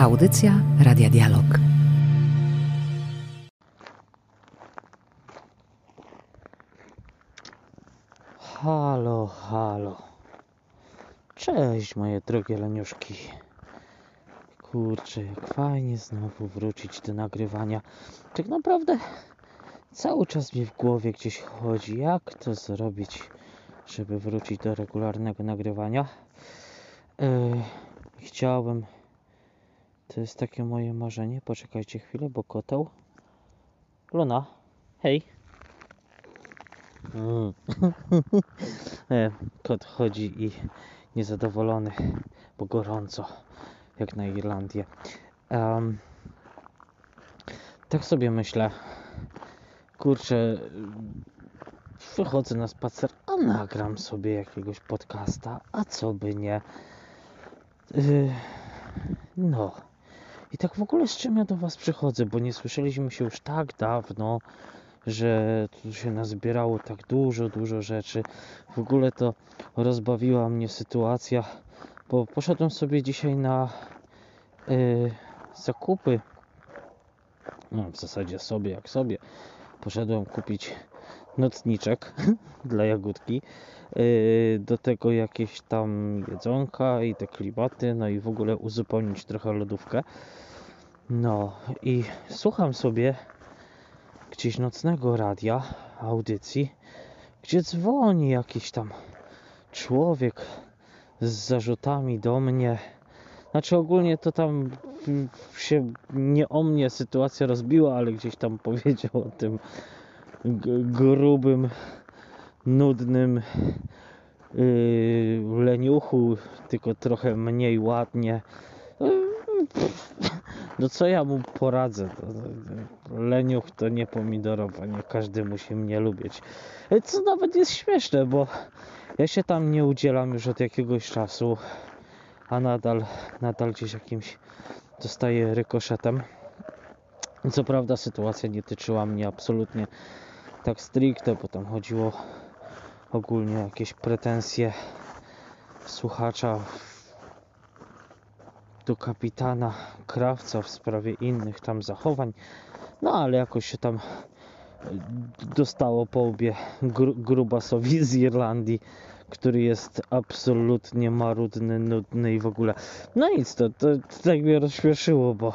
Audycja Radia Dialog. Halo, halo. Cześć moje drogie leniuszki. Kurczę, jak fajnie znowu wrócić do nagrywania. Tak naprawdę cały czas mi w głowie gdzieś chodzi, jak to zrobić, żeby wrócić do regularnego nagrywania. Yy, chciałbym. To jest takie moje marzenie. Poczekajcie chwilę, bo koteł. Luna, hej. Mm. E, Kot chodzi i niezadowolony, bo gorąco, jak na Irlandię. Em, tak sobie myślę, kurczę, wychodzę na spacer, a nagram sobie jakiegoś podcasta, a co by nie. Yy, no. I tak w ogóle z czym ja do Was przychodzę, bo nie słyszeliśmy się już tak dawno, że tu się nazbierało tak dużo, dużo rzeczy. W ogóle to rozbawiła mnie sytuacja, bo poszedłem sobie dzisiaj na yy, zakupy. No, w zasadzie sobie jak sobie. Poszedłem kupić nocniczek dla jagódki. Yy, do tego jakieś tam jedzonka i te klimaty, no i w ogóle uzupełnić trochę lodówkę. No i słucham sobie gdzieś nocnego radia, audycji, gdzie dzwoni jakiś tam człowiek z zarzutami do mnie. Znaczy ogólnie to tam się nie o mnie sytuacja rozbiła, ale gdzieś tam powiedział o tym grubym, nudnym yy, leniuchu, tylko trochę mniej ładnie. No co ja mu poradzę? Leniuch to nie pomidorowa, nie każdy musi mnie lubić. Co nawet jest śmieszne, bo ja się tam nie udzielam już od jakiegoś czasu, a nadal, nadal gdzieś jakimś dostaję rykoszetem. Co prawda sytuacja nie tyczyła mnie absolutnie tak stricte, bo tam chodziło ogólnie jakieś pretensje słuchacza do kapitana Krawca w sprawie innych tam zachowań. No ale jakoś się tam y, dostało po łbie gru, grubasowi z Irlandii, który jest absolutnie marudny, nudny i w ogóle. No nic, to, to, to tak mnie rozśmieszyło, bo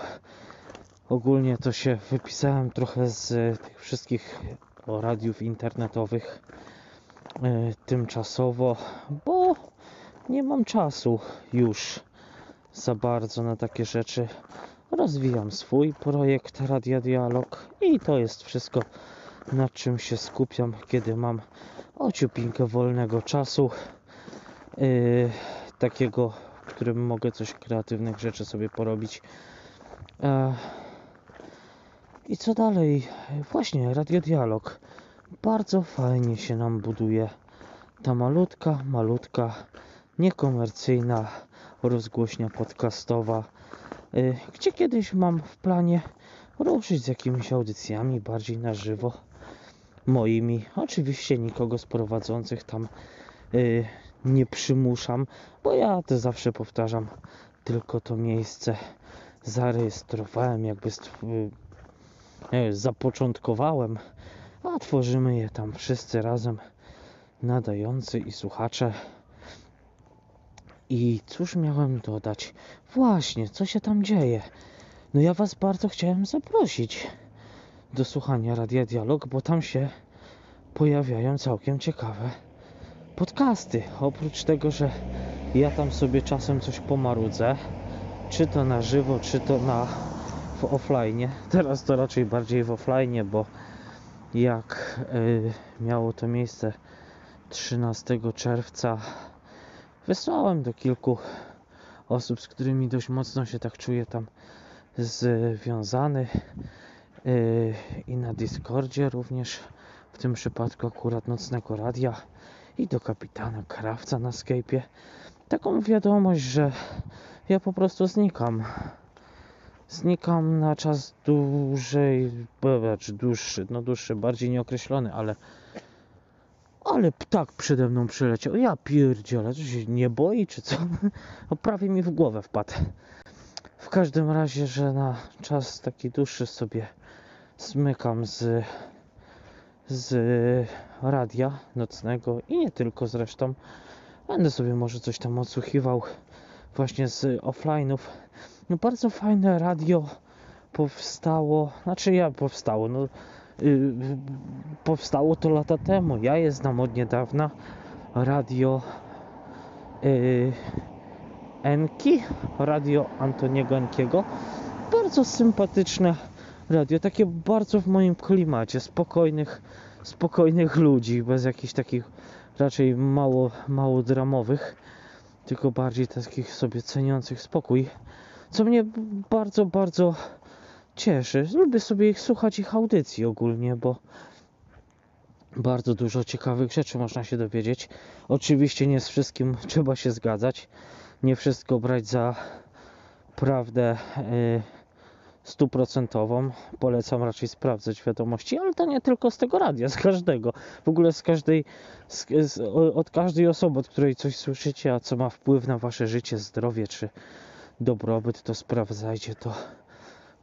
ogólnie to się wypisałem trochę z y, tych wszystkich radiów internetowych tymczasowo, bo nie mam czasu już za bardzo na takie rzeczy. Rozwijam swój projekt Radia Dialog i to jest wszystko, nad czym się skupiam, kiedy mam ociupinkę wolnego czasu. Yy, takiego, w którym mogę coś kreatywnych rzeczy sobie porobić. E, I co dalej? Właśnie, Radio Dialog. Bardzo fajnie się nam buduje. Ta malutka, malutka, niekomercyjna rozgłośnia podcastowa, y, gdzie kiedyś mam w planie ruszyć z jakimiś audycjami bardziej na żywo moimi. Oczywiście nikogo z prowadzących tam y, nie przymuszam, bo ja to zawsze powtarzam, tylko to miejsce zarejestrowałem, jakby y, zapoczątkowałem, a tworzymy je tam wszyscy razem, nadający i słuchacze. I cóż miałem dodać? Właśnie, co się tam dzieje? No ja was bardzo chciałem zaprosić do słuchania Radia Dialog, bo tam się pojawiają całkiem ciekawe podcasty. Oprócz tego, że ja tam sobie czasem coś pomarudzę, czy to na żywo, czy to na w offline. Teraz to raczej bardziej w offline, bo jak y, miało to miejsce 13 czerwca wysłałem do kilku osób, z którymi dość mocno się tak czuję tam związany yy, i na Discordzie również w tym przypadku akurat Nocnego Radia i do kapitana Krawca na Skype'ie. Taką wiadomość, że ja po prostu znikam znikam na czas dłużej, czy dłuższy, no dłuższy, bardziej nieokreślony, ale ale ptak przede mną przyleciał. Ja pierdzielę, czy się nie boi, czy co? No prawie mi w głowę wpadł. w każdym razie, że na czas taki dłuższy sobie zmykam z, z radia nocnego i nie tylko zresztą. Będę sobie może coś tam odsłuchiwał właśnie z offline'ów. No bardzo fajne radio powstało, znaczy ja powstało, no yy, powstało to lata temu. Ja je znam od niedawna. Radio yy, Enki, radio Antoniego Enkiego. Bardzo sympatyczne radio, takie bardzo w moim klimacie, spokojnych, spokojnych ludzi, bez jakichś takich raczej mało, mało dramowych, tylko bardziej takich sobie ceniących spokój, co mnie bardzo, bardzo cieszy. Lubię sobie ich słuchać, ich audycji ogólnie, bo bardzo dużo ciekawych rzeczy można się dowiedzieć. Oczywiście nie z wszystkim trzeba się zgadzać, nie wszystko brać za prawdę y, stuprocentową. Polecam raczej sprawdzać wiadomości, ale to nie tylko z tego radia, z każdego. W ogóle z każdej, z, z, od każdej osoby, od której coś słyszycie, a co ma wpływ na wasze życie, zdrowie czy dobrobyt, to sprawdzajcie to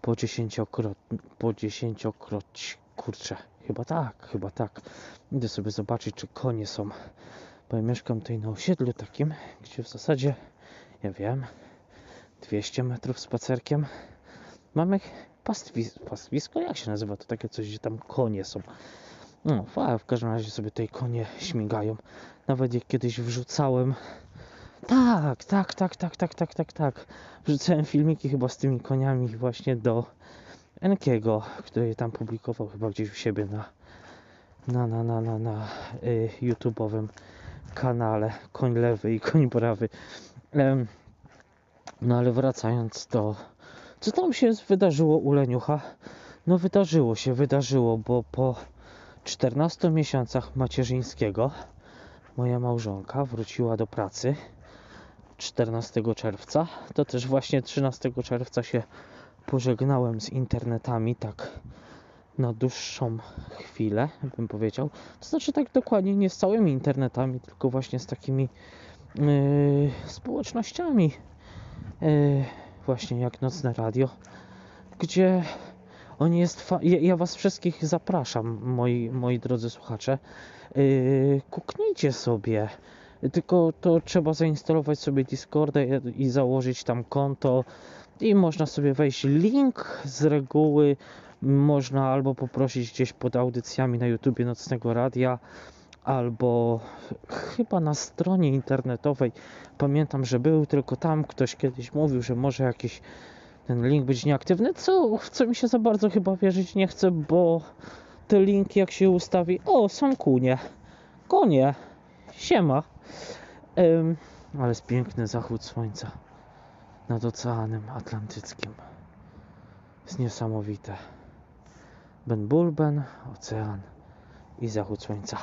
po dziesięciokrot, po dziesięciokroć, kurczę, chyba tak, chyba tak. Idę sobie zobaczyć, czy konie są, bo ja mieszkam tutaj na osiedlu takim, gdzie w zasadzie, ja wiem, 200 metrów spacerkiem mamy pastwis pastwisko, jak się nazywa to takie coś, gdzie tam konie są. No, w każdym razie sobie tutaj konie śmigają. Nawet jak kiedyś wrzucałem tak, tak, tak, tak, tak, tak, tak, tak. Wrzucałem filmiki chyba z tymi koniami właśnie do Enkiego, który tam publikował chyba gdzieś u siebie na na, na, na, na, na y, YouTube'owym kanale Koń Lewy i Koń Prawy. Um, no ale wracając do co tam się wydarzyło u Leniucha? No wydarzyło się, wydarzyło, bo po 14 miesiącach macierzyńskiego moja małżonka wróciła do pracy 14 czerwca. To też właśnie 13 czerwca się pożegnałem z internetami tak na dłuższą chwilę, bym powiedział. To znaczy tak dokładnie nie z całymi internetami, tylko właśnie z takimi yy, społecznościami yy, właśnie jak Nocne Radio, gdzie on jest. Ja, ja, Was wszystkich zapraszam, moi, moi drodzy słuchacze. Yy, kuknijcie sobie. Tylko to trzeba zainstalować sobie Discorda i założyć tam konto. I można sobie wejść link z reguły. Można albo poprosić gdzieś pod audycjami na YouTubie Nocnego Radia, albo chyba na stronie internetowej. Pamiętam, że był, tylko tam ktoś kiedyś mówił, że może jakiś ten link być nieaktywny, co, co mi się za bardzo chyba wierzyć nie chce, bo te linki jak się ustawi, o są kunie, konie, siema. Um, ale jest piękny zachód słońca nad Oceanem Atlantyckim. Jest niesamowite. Ben Bulben, ocean i zachód słońca.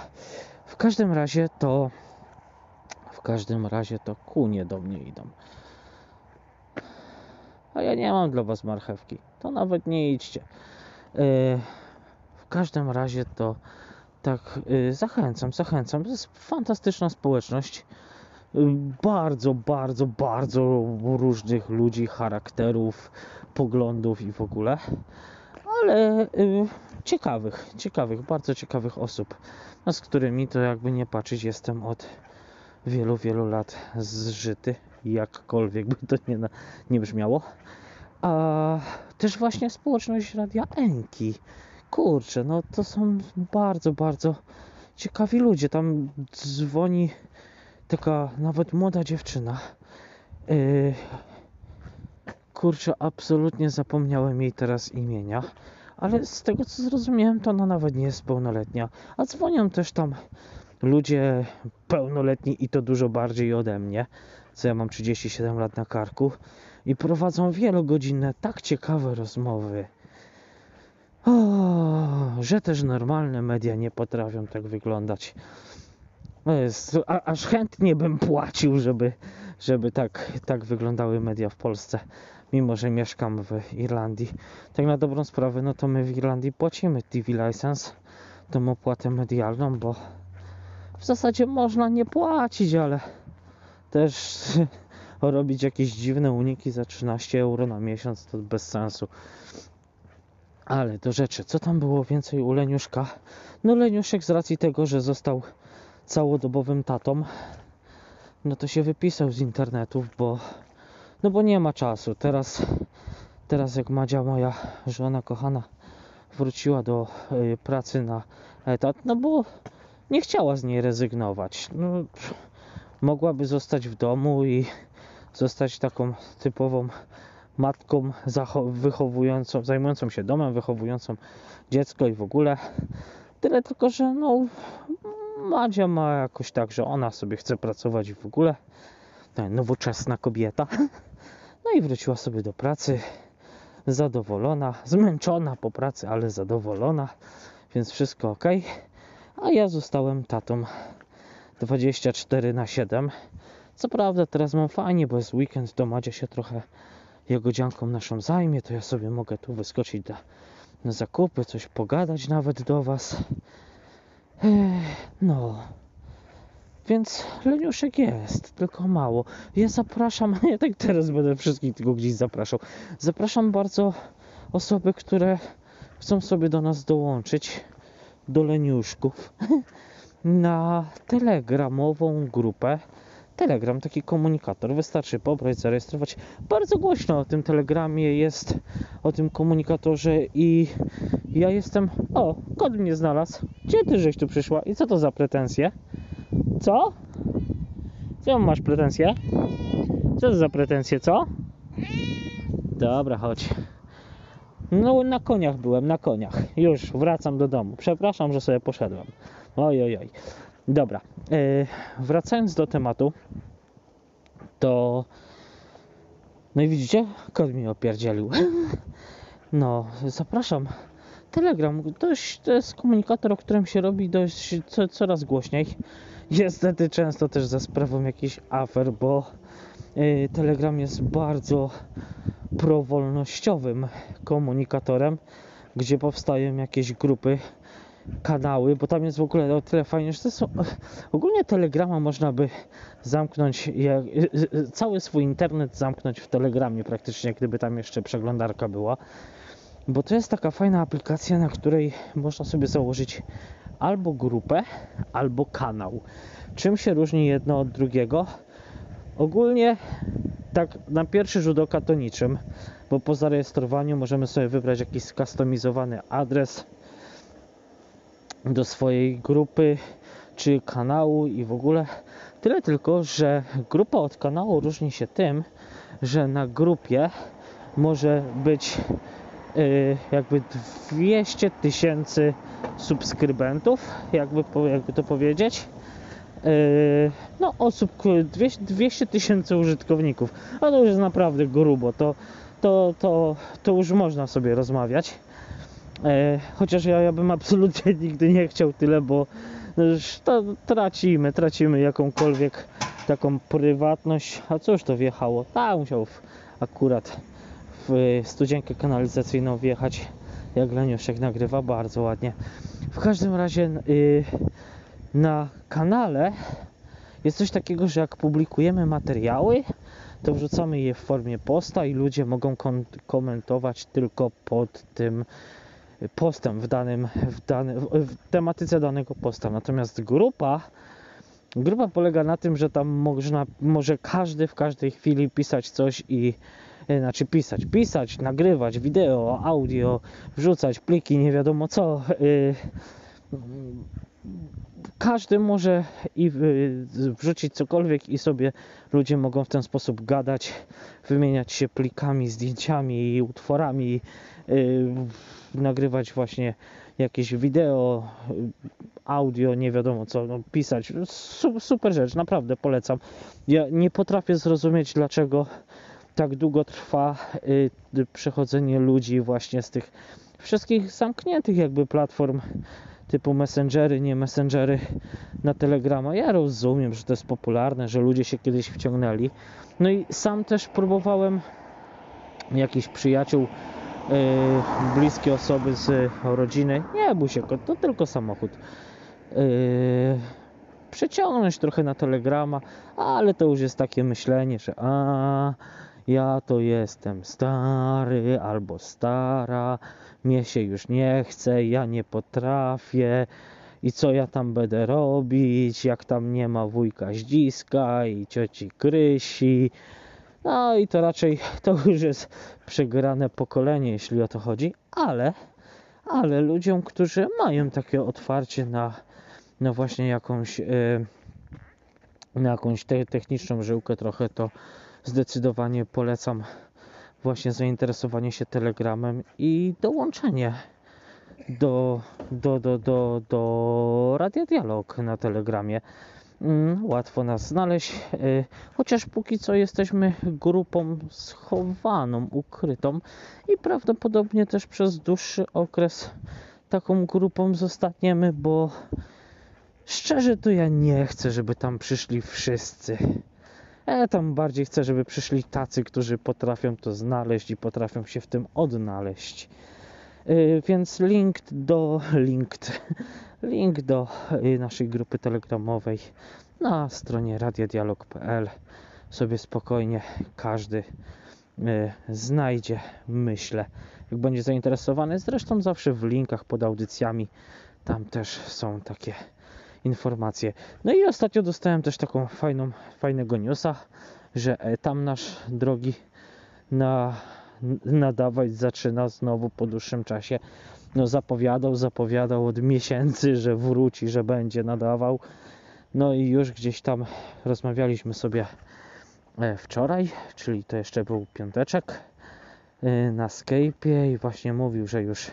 W każdym razie to w każdym razie to kunie do mnie idą. A ja nie mam dla was marchewki. To nawet nie idźcie. Yy, w każdym razie to tak yy, zachęcam, zachęcam. To jest fantastyczna społeczność. Yy, bardzo, bardzo, bardzo różnych ludzi, charakterów, poglądów i w ogóle. Ale ciekawych, ciekawych, bardzo ciekawych osób, no, z którymi to jakby nie patrzeć jestem od wielu, wielu lat zżyty, jakkolwiek by to nie, nie brzmiało. A też właśnie społeczność Radia Enki. Kurczę, no to są bardzo, bardzo ciekawi ludzie. Tam dzwoni taka nawet młoda dziewczyna. Yy, kurczę, absolutnie zapomniałem jej teraz imienia. Ale z tego co zrozumiałem, to ona nawet nie jest pełnoletnia. A dzwonią też tam ludzie pełnoletni i to dużo bardziej ode mnie, co ja mam 37 lat na karku i prowadzą wielogodzinne, tak ciekawe rozmowy. O, że też normalne media nie potrafią tak wyglądać. Jest, a, aż chętnie bym płacił, żeby, żeby tak, tak wyglądały media w Polsce, mimo że mieszkam w Irlandii. Tak na dobrą sprawę, no to my w Irlandii płacimy TV license, tą opłatę medialną, bo w zasadzie można nie płacić, ale też robić jakieś dziwne uniki za 13 euro na miesiąc, to bez sensu. Ale do rzeczy, co tam było więcej u Leniuszka? No Leniuszek z racji tego, że został całodobowym tatą, no to się wypisał z internetów, bo no bo nie ma czasu. Teraz, teraz jak Madzia, moja żona kochana, wróciła do y, pracy na etat, no bo nie chciała z niej rezygnować. No, mogłaby zostać w domu i zostać taką typową matką wychowującą, zajmującą się domem, wychowującą dziecko i w ogóle. Tyle tylko, że no Madzia ma jakoś tak, że ona sobie chce pracować w ogóle. No, Nowoczesna kobieta. No i wróciła sobie do pracy. Zadowolona, zmęczona po pracy, ale zadowolona. Więc wszystko ok. A ja zostałem tatą 24 na 7. Co prawda teraz mam fajnie, bo jest weekend, to Madzia się trochę jagodzianką naszą zajmie, to ja sobie mogę tu wyskoczyć na, na zakupy, coś pogadać nawet do Was. No. Więc leniuszek jest, tylko mało. Ja zapraszam, ja tak teraz będę wszystkich tylko gdzieś zapraszał. Zapraszam bardzo osoby, które chcą sobie do nas dołączyć, do leniuszków, na telegramową grupę. Telegram, taki komunikator. Wystarczy pobrać, zarejestrować. Bardzo głośno o tym telegramie jest, o tym komunikatorze i ja jestem. O, kod mnie znalazł. Gdzie ty żeś tu przyszła? I co to za pretensje? Co? Co masz pretensje? Co to za pretensje, co? Dobra, chodź. No, na koniach byłem, na koniach. Już wracam do domu. Przepraszam, że sobie poszedłem. Oj, oj, oj. Dobra. Yy, wracając do tematu, to. No i widzicie, kod mi opierdzielił. No, zapraszam. Telegram, to jest komunikator, o którym się robi dość co, coraz głośniej. Niestety często też za sprawą jakichś afer, bo yy, Telegram jest bardzo prowolnościowym komunikatorem, gdzie powstają jakieś grupy, kanały, bo tam jest w ogóle o tyle fajnie, że to są, ogólnie Telegrama można by zamknąć, jak, cały swój internet zamknąć w Telegramie praktycznie, gdyby tam jeszcze przeglądarka była, bo to jest taka fajna aplikacja, na której można sobie założyć albo grupę, albo kanał. Czym się różni jedno od drugiego? Ogólnie tak na pierwszy rzut oka to niczym, bo po zarejestrowaniu możemy sobie wybrać jakiś skustomizowany adres do swojej grupy czy kanału i w ogóle tyle tylko, że grupa od kanału różni się tym, że na grupie może być yy, jakby 200 tysięcy subskrybentów, jakby, jakby to powiedzieć. Yy, no osób, 200 tysięcy użytkowników, a to już jest naprawdę grubo, to, to, to, to już można sobie rozmawiać. E, chociaż ja, ja bym absolutnie nigdy nie chciał tyle, bo już to tracimy, tracimy jakąkolwiek taką prywatność. A cóż to wjechało? Tak, musiał w, akurat w studzienkę kanalizacyjną wjechać, jak Leniuszek nagrywa bardzo ładnie. W każdym razie y, na kanale jest coś takiego, że jak publikujemy materiały, to wrzucamy je w formie posta i ludzie mogą komentować tylko pod tym postem w danym, w, w, tematyce danego posta. Natomiast grupa grupa polega na tym, że tam można, może każdy w każdej chwili pisać coś i e, znaczy pisać, pisać, nagrywać wideo, audio, wrzucać pliki, nie wiadomo co. y, każdy może i wrzucić cokolwiek i sobie ludzie mogą w ten sposób gadać, wymieniać się plikami, zdjęciami i utworami, nagrywać właśnie jakieś wideo, y, audio, nie wiadomo co, no, pisać. Su- Super rzecz, naprawdę polecam. Ja nie potrafię zrozumieć, dlaczego tak długo trwa y, y, przechodzenie ludzi właśnie z tych wszystkich zamkniętych jakby platform typu messengery, nie messengery na Telegrama. Ja rozumiem, że to jest popularne, że ludzie się kiedyś wciągnęli. No i sam też próbowałem jakichś przyjaciół, bliskie osoby z rodziny. Nie kot, to tylko samochód. Yy, przeciągnąć trochę na Telegrama, ale to już jest takie myślenie, że a ja to jestem stary albo stara, mnie się już nie chce, ja nie potrafię i co ja tam będę robić, jak tam nie ma wujka Zdziska i cioci Krysi. No i to raczej to już jest przegrane pokolenie, jeśli o to chodzi, ale, ale ludziom, którzy mają takie otwarcie na, na właśnie jakąś, yy, na jakąś te, techniczną żyłkę trochę, to zdecydowanie polecam właśnie zainteresowanie się Telegramem i dołączenie do, do, do, do, do Radia Dialog na Telegramie. Mm, łatwo nas znaleźć, y, chociaż póki co jesteśmy grupą schowaną, ukrytą i prawdopodobnie też przez dłuższy okres taką grupą zostaniemy, bo szczerze to ja nie chcę, żeby tam przyszli wszyscy. Ja tam bardziej chcę, żeby przyszli tacy, którzy potrafią to znaleźć i potrafią się w tym odnaleźć. Y, więc link do linked, link do y, naszej grupy telegramowej na stronie radiodialog.pl sobie spokojnie każdy y, znajdzie, myślę, jak będzie zainteresowany. Zresztą zawsze w linkach pod audycjami tam też są takie informacje. No i ostatnio dostałem też taką fajną, fajnego newsa, że e, tam nasz drogi na nadawać zaczyna znowu po dłuższym czasie. No zapowiadał, zapowiadał od miesięcy, że wróci, że będzie nadawał. No i już gdzieś tam rozmawialiśmy sobie e, wczoraj, czyli to jeszcze był piąteczek e, na Skype'ie i właśnie mówił, że już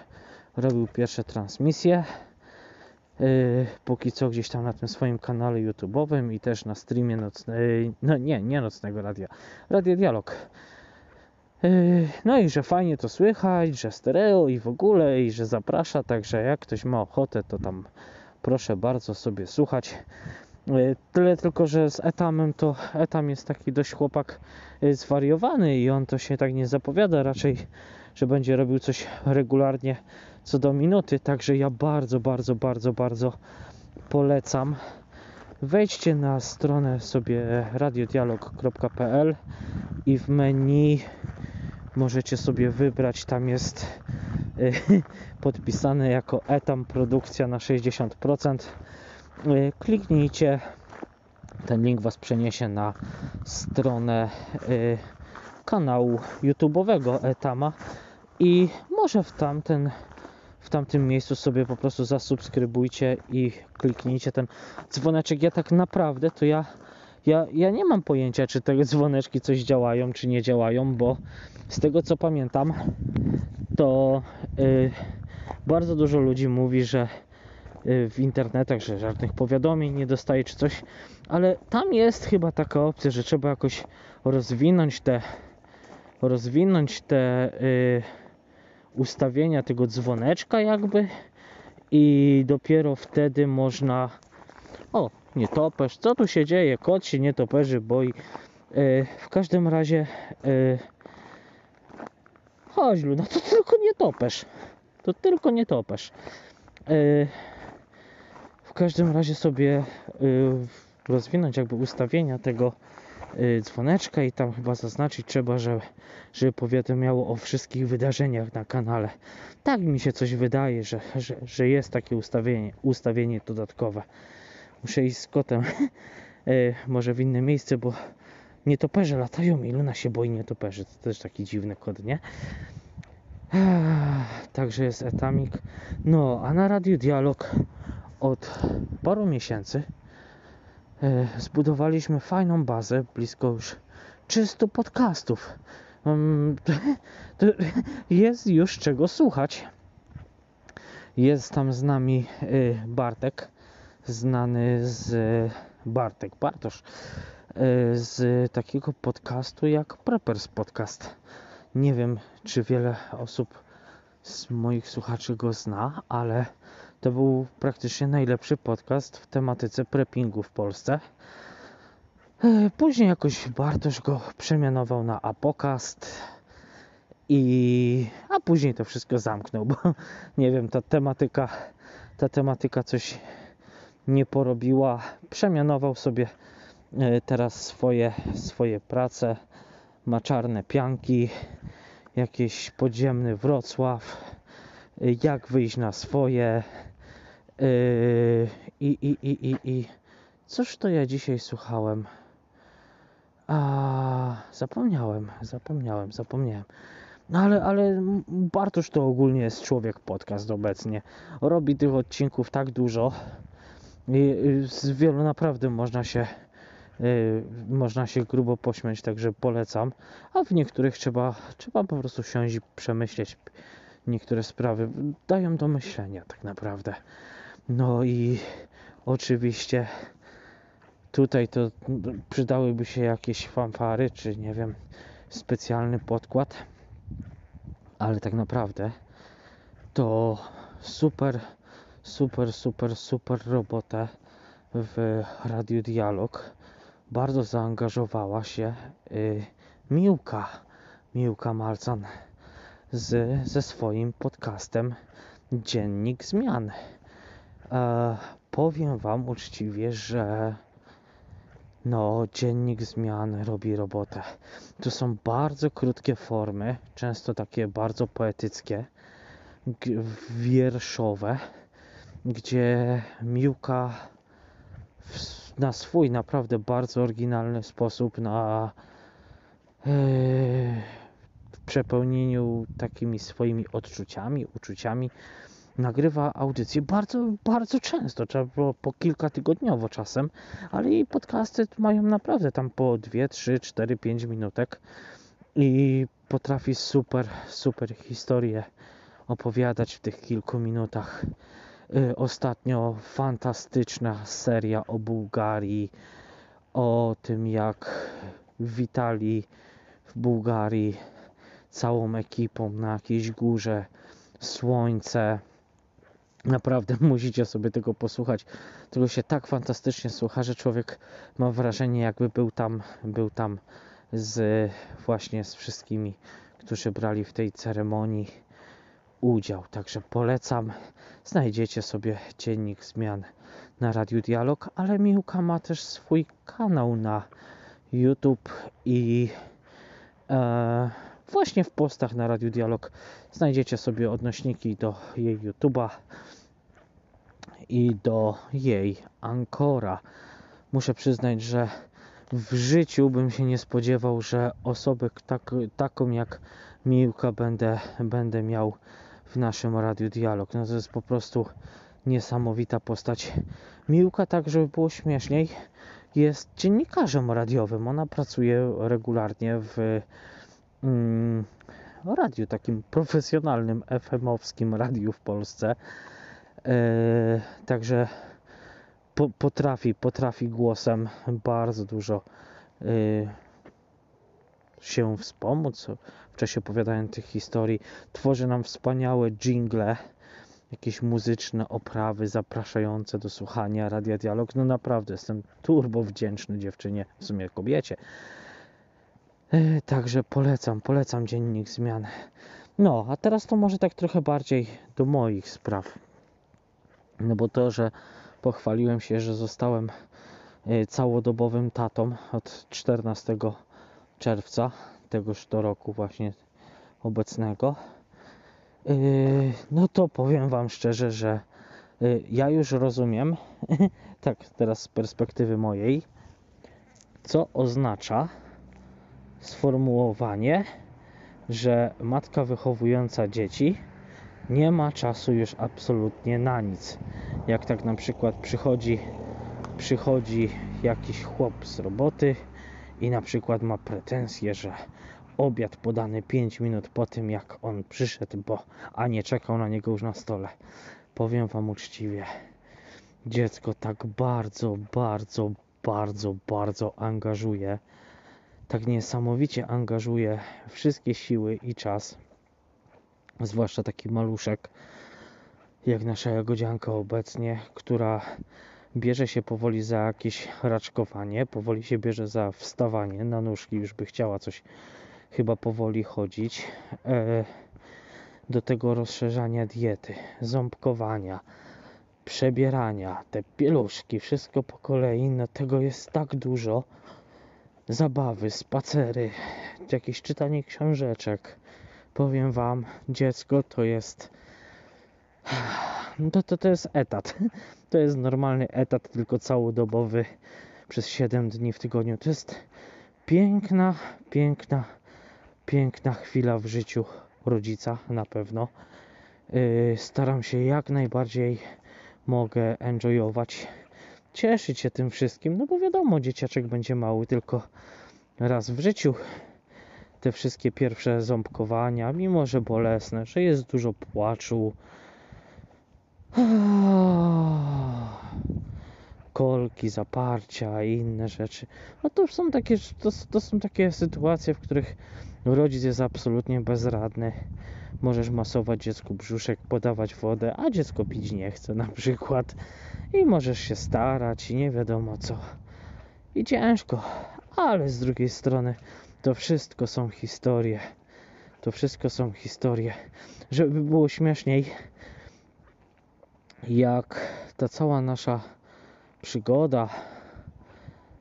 robił pierwsze transmisje. E, póki co gdzieś tam na tym swoim kanale YouTube'owym i też na streamie nocnego, no nie, nie nocnego radia, Radio Dialog no i że fajnie to słychać, że stereo i w ogóle, i że zaprasza, także jak ktoś ma ochotę, to tam proszę bardzo sobie słuchać. Yy, tyle tylko, że z Etamem to Etam jest taki dość chłopak yy, zwariowany i on to się tak nie zapowiada raczej, że będzie robił coś regularnie co do minuty, także ja bardzo, bardzo, bardzo, bardzo polecam. Wejdźcie na stronę sobie radiodialog.pl i w menu możecie sobie wybrać. Tam jest y, podpisane jako etam produkcja na 60%. Y, kliknijcie. Ten link Was przeniesie na stronę y, kanału YouTube'owego Etama i może w tamten w tamtym miejscu sobie po prostu zasubskrybujcie i kliknijcie ten dzwoneczek. Ja tak naprawdę to ja ja, ja nie mam pojęcia, czy te dzwoneczki coś działają, czy nie działają, bo z tego co pamiętam, to yy, bardzo dużo ludzi mówi, że yy, w internetach, że żadnych powiadomień nie dostaje, czy coś, ale tam jest chyba taka opcja, że trzeba jakoś rozwinąć te rozwinąć te yy, ustawienia tego dzwoneczka jakby i dopiero wtedy można o, nietoperz. Co tu się dzieje? Kot się nietoperzy boi. E, w każdym razie e, chodź Luna, to tylko nietoperz. To tylko nietoperz. E, w każdym razie sobie e, rozwinąć jakby ustawienia tego dzwoneczka i tam chyba zaznaczyć trzeba, że, żeby powiadomiało o wszystkich wydarzeniach na kanale. Tak mi się coś wydaje, że, że, że jest takie ustawienie, ustawienie dodatkowe muszę iść z kotem e, może w inne miejsce, bo nietoperze latają i Luna się boi nietoperzy. To też taki dziwny kod, nie? Także jest etamik. No, a na Radio Dialog od paru miesięcy e, zbudowaliśmy fajną bazę, blisko już 300 podcastów. To jest już czego słuchać. Jest tam z nami e, Bartek, znany z Bartek Bartosz e, z takiego podcastu jak Preppers Podcast. Nie wiem, czy wiele osób z moich słuchaczy go zna, ale to był praktycznie najlepszy podcast w tematyce preppingu w Polsce. E, później jakoś Bartosz go przemianował na Apokast i a później to wszystko zamknął, bo nie wiem, ta tematyka ta tematyka coś nie porobiła. Przemianował sobie e, teraz swoje, swoje prace. Ma czarne pianki, jakiś podziemny Wrocław, e, jak wyjść na swoje. E, I, i, i, i, i. Cóż to ja dzisiaj słuchałem? A, zapomniałem, zapomniałem, zapomniałem. No ale, ale Bartosz to ogólnie jest człowiek podcast obecnie. Robi tych odcinków tak dużo. I z wielu naprawdę można się yy, można się grubo pośmiać, także polecam. A w niektórych trzeba, trzeba po prostu siąść i przemyśleć niektóre sprawy. Dają do myślenia tak naprawdę. No i oczywiście tutaj to przydałyby się jakieś fanfary, czy nie wiem, specjalny podkład ale tak naprawdę to super, super, super, super robotę w Radiu Dialog bardzo zaangażowała się y, Miłka, Miłka Malcan z, ze swoim podcastem Dziennik Zmian. E, powiem Wam uczciwie, że no, dziennik zmian robi robotę. To są bardzo krótkie formy, często takie bardzo poetyckie, wierszowe, gdzie Miłka na swój naprawdę bardzo oryginalny sposób, na yy, przepełnieniu takimi swoimi odczuciami, uczuciami, nagrywa audycje bardzo, bardzo często, trzeba było po kilka tygodniowo czasem, ale jej podcasty mają naprawdę tam po 2, 3, 4, 5 minutek i potrafi super, super historię opowiadać w tych kilku minutach. Y, ostatnio fantastyczna seria o Bułgarii, o tym jak witali w Bułgarii całą ekipą na jakiejś górze, słońce, Naprawdę musicie sobie tego posłuchać. Tego się tak fantastycznie słucha, że człowiek ma wrażenie, jakby był tam, był tam z właśnie z wszystkimi, którzy brali w tej ceremonii udział. Także polecam. Znajdziecie sobie dziennik zmian na Radiu Dialog, ale Miłka ma też swój kanał na YouTube i e, właśnie w postach na Radiu Dialog znajdziecie sobie odnośniki do jej YouTube'a i do jej Ankora. Muszę przyznać, że w życiu bym się nie spodziewał, że osobę tak, taką jak Miłka będę, będę miał w naszym Radiu Dialog. No to jest po prostu niesamowita postać. Miłka, tak żeby było śmieszniej, jest dziennikarzem radiowym. Ona pracuje regularnie w mm, radiu takim profesjonalnym, FM-owskim radiu w Polsce. E, także po, potrafi, potrafi głosem bardzo dużo e, się wspomóc czasie opowiadania tych historii. Tworzy nam wspaniałe jingle, jakieś muzyczne oprawy zapraszające do słuchania Radia Dialog. No naprawdę jestem turbo wdzięczny dziewczynie, w sumie kobiecie. E, także polecam, polecam dziennik zmian. No, a teraz to może tak trochę bardziej do moich spraw. No bo to, że pochwaliłem się, że zostałem e, całodobowym tatą od 14 czerwca tegoż to roku właśnie obecnego. E, no to powiem Wam szczerze, że e, ja już rozumiem, tak teraz z perspektywy mojej, co oznacza sformułowanie, że matka wychowująca dzieci nie ma czasu już absolutnie na nic. Jak tak na przykład przychodzi, przychodzi jakiś chłop z roboty i na przykład ma pretensje, że obiad podany 5 minut po tym jak on przyszedł, bo a nie czekał na niego już na stole. Powiem wam uczciwie, dziecko tak bardzo, bardzo, bardzo, bardzo angażuje, tak niesamowicie angażuje wszystkie siły i czas zwłaszcza taki maluszek jak nasza jagodzianka obecnie, która bierze się powoli za jakieś raczkowanie, powoli się bierze za wstawanie na nóżki, już by chciała coś chyba powoli chodzić. E, do tego rozszerzania diety, ząbkowania, przebierania, te pieluszki, wszystko po kolei, no tego jest tak dużo. Zabawy, spacery, jakieś czytanie książeczek. Powiem wam, dziecko to jest. No to, to, to jest etat. To jest normalny etat, tylko całodobowy przez 7 dni w tygodniu. To jest piękna, piękna, piękna chwila w życiu rodzica na pewno. Yy, staram się jak najbardziej mogę enjoyować, cieszyć się tym wszystkim, no bo wiadomo, dzieciaczek będzie mały tylko raz w życiu. Te wszystkie pierwsze ząbkowania, mimo że bolesne, że jest dużo płaczu, kolki, zaparcia i inne rzeczy. No to są takie, to, to są takie sytuacje, w których rodzic jest absolutnie bezradny. Możesz masować dziecku brzuszek, podawać wodę, a dziecko pić nie chce na przykład. I możesz się starać i nie wiadomo co. I ciężko, ale z drugiej strony to wszystko są historie. To wszystko są historie. Żeby było śmieszniej, jak ta cała nasza przygoda,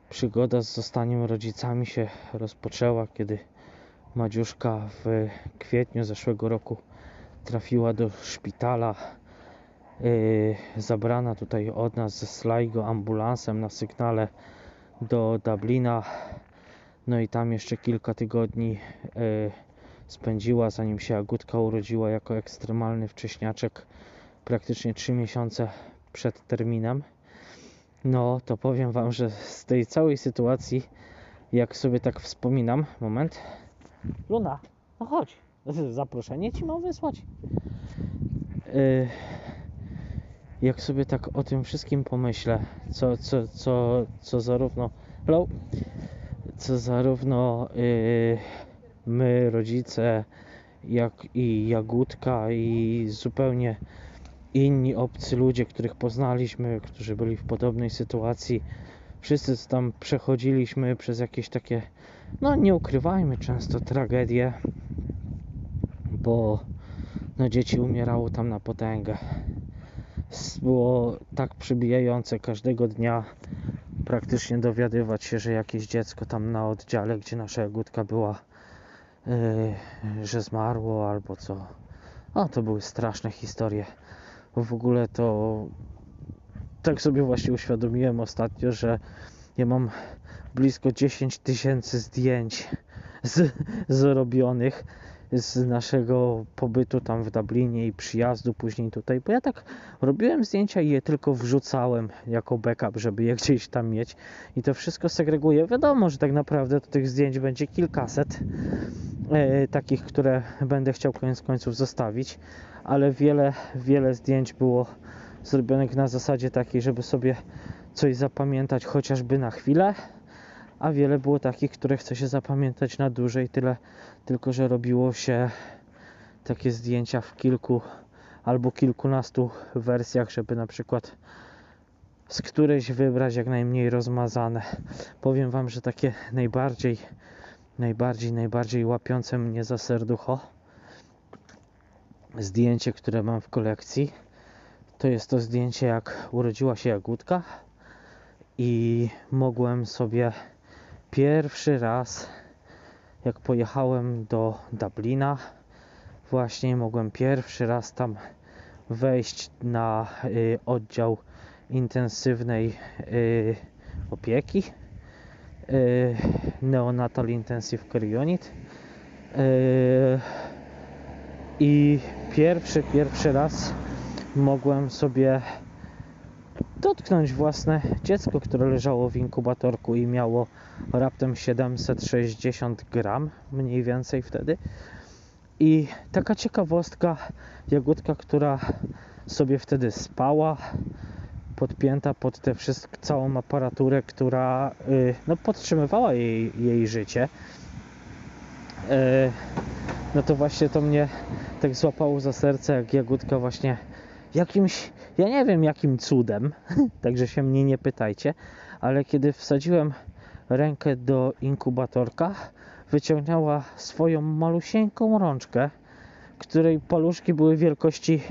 przygoda z zostaniem rodzicami się rozpoczęła, kiedy Madziuszka w kwietniu zeszłego roku trafiła do szpitala. Yy, zabrana tutaj od nas ze Sligo ambulansem na sygnale do Dublina. No i tam jeszcze kilka tygodni yy, spędziła, zanim się Agutka urodziła jako ekstremalny wcześniaczek, praktycznie 3 miesiące przed terminem. No to powiem Wam, że z tej całej sytuacji, jak sobie tak wspominam, moment. Luna, no chodź, zaproszenie Ci mam wysłać. Yy, jak sobie tak o tym wszystkim pomyślę, co, co, co, co zarówno hello, co zarówno yy, my, rodzice, jak i Jagódka i zupełnie inni obcy ludzie, których poznaliśmy, którzy byli w podobnej sytuacji, wszyscy tam przechodziliśmy przez jakieś takie, no nie ukrywajmy, często tragedie, bo no dzieci umierało tam na potęgę. Było tak przybijające każdego dnia praktycznie dowiadywać się, że jakieś dziecko tam na oddziale, gdzie nasza jagódka była, yy, że zmarło albo co. No to były straszne historie. W ogóle to tak sobie właśnie uświadomiłem ostatnio, że ja mam blisko 10 tysięcy zdjęć z, zrobionych z naszego pobytu tam w Dublinie i przyjazdu później tutaj, bo ja tak robiłem zdjęcia i je tylko wrzucałem jako backup, żeby je gdzieś tam mieć i to wszystko segreguję. Wiadomo, że tak naprawdę to tych zdjęć będzie kilkaset e, takich, które będę chciał koniec końców zostawić, ale wiele, wiele zdjęć było zrobionych na zasadzie takiej, żeby sobie coś zapamiętać chociażby na chwilę, a wiele było takich, które chce się zapamiętać na dłużej, tyle tylko, że robiło się takie zdjęcia w kilku albo kilkunastu wersjach, żeby na przykład z którejś wybrać jak najmniej rozmazane. Powiem Wam, że takie najbardziej, najbardziej, najbardziej łapiące mnie za serducho zdjęcie, które mam w kolekcji, to jest to zdjęcie jak urodziła się Jagódka i mogłem sobie pierwszy raz jak pojechałem do Dublina właśnie mogłem pierwszy raz tam wejść na y, oddział intensywnej y, opieki y, Neonatal Intensive Care Unit y, i pierwszy, pierwszy raz mogłem sobie dotknąć własne dziecko, które leżało w inkubatorku i miało raptem 760 gram, mniej więcej wtedy. I taka ciekawostka, jagódka, która sobie wtedy spała, podpięta pod tę całą aparaturę, która y, no, podtrzymywała jej, jej życie. Y, no to właśnie to mnie tak złapało za serce, jak jagódka właśnie jakimś, ja nie wiem jakim cudem, także się mnie nie pytajcie, ale kiedy wsadziłem rękę do inkubatorka, wyciągnęła swoją malusieńką rączkę, której paluszki były wielkości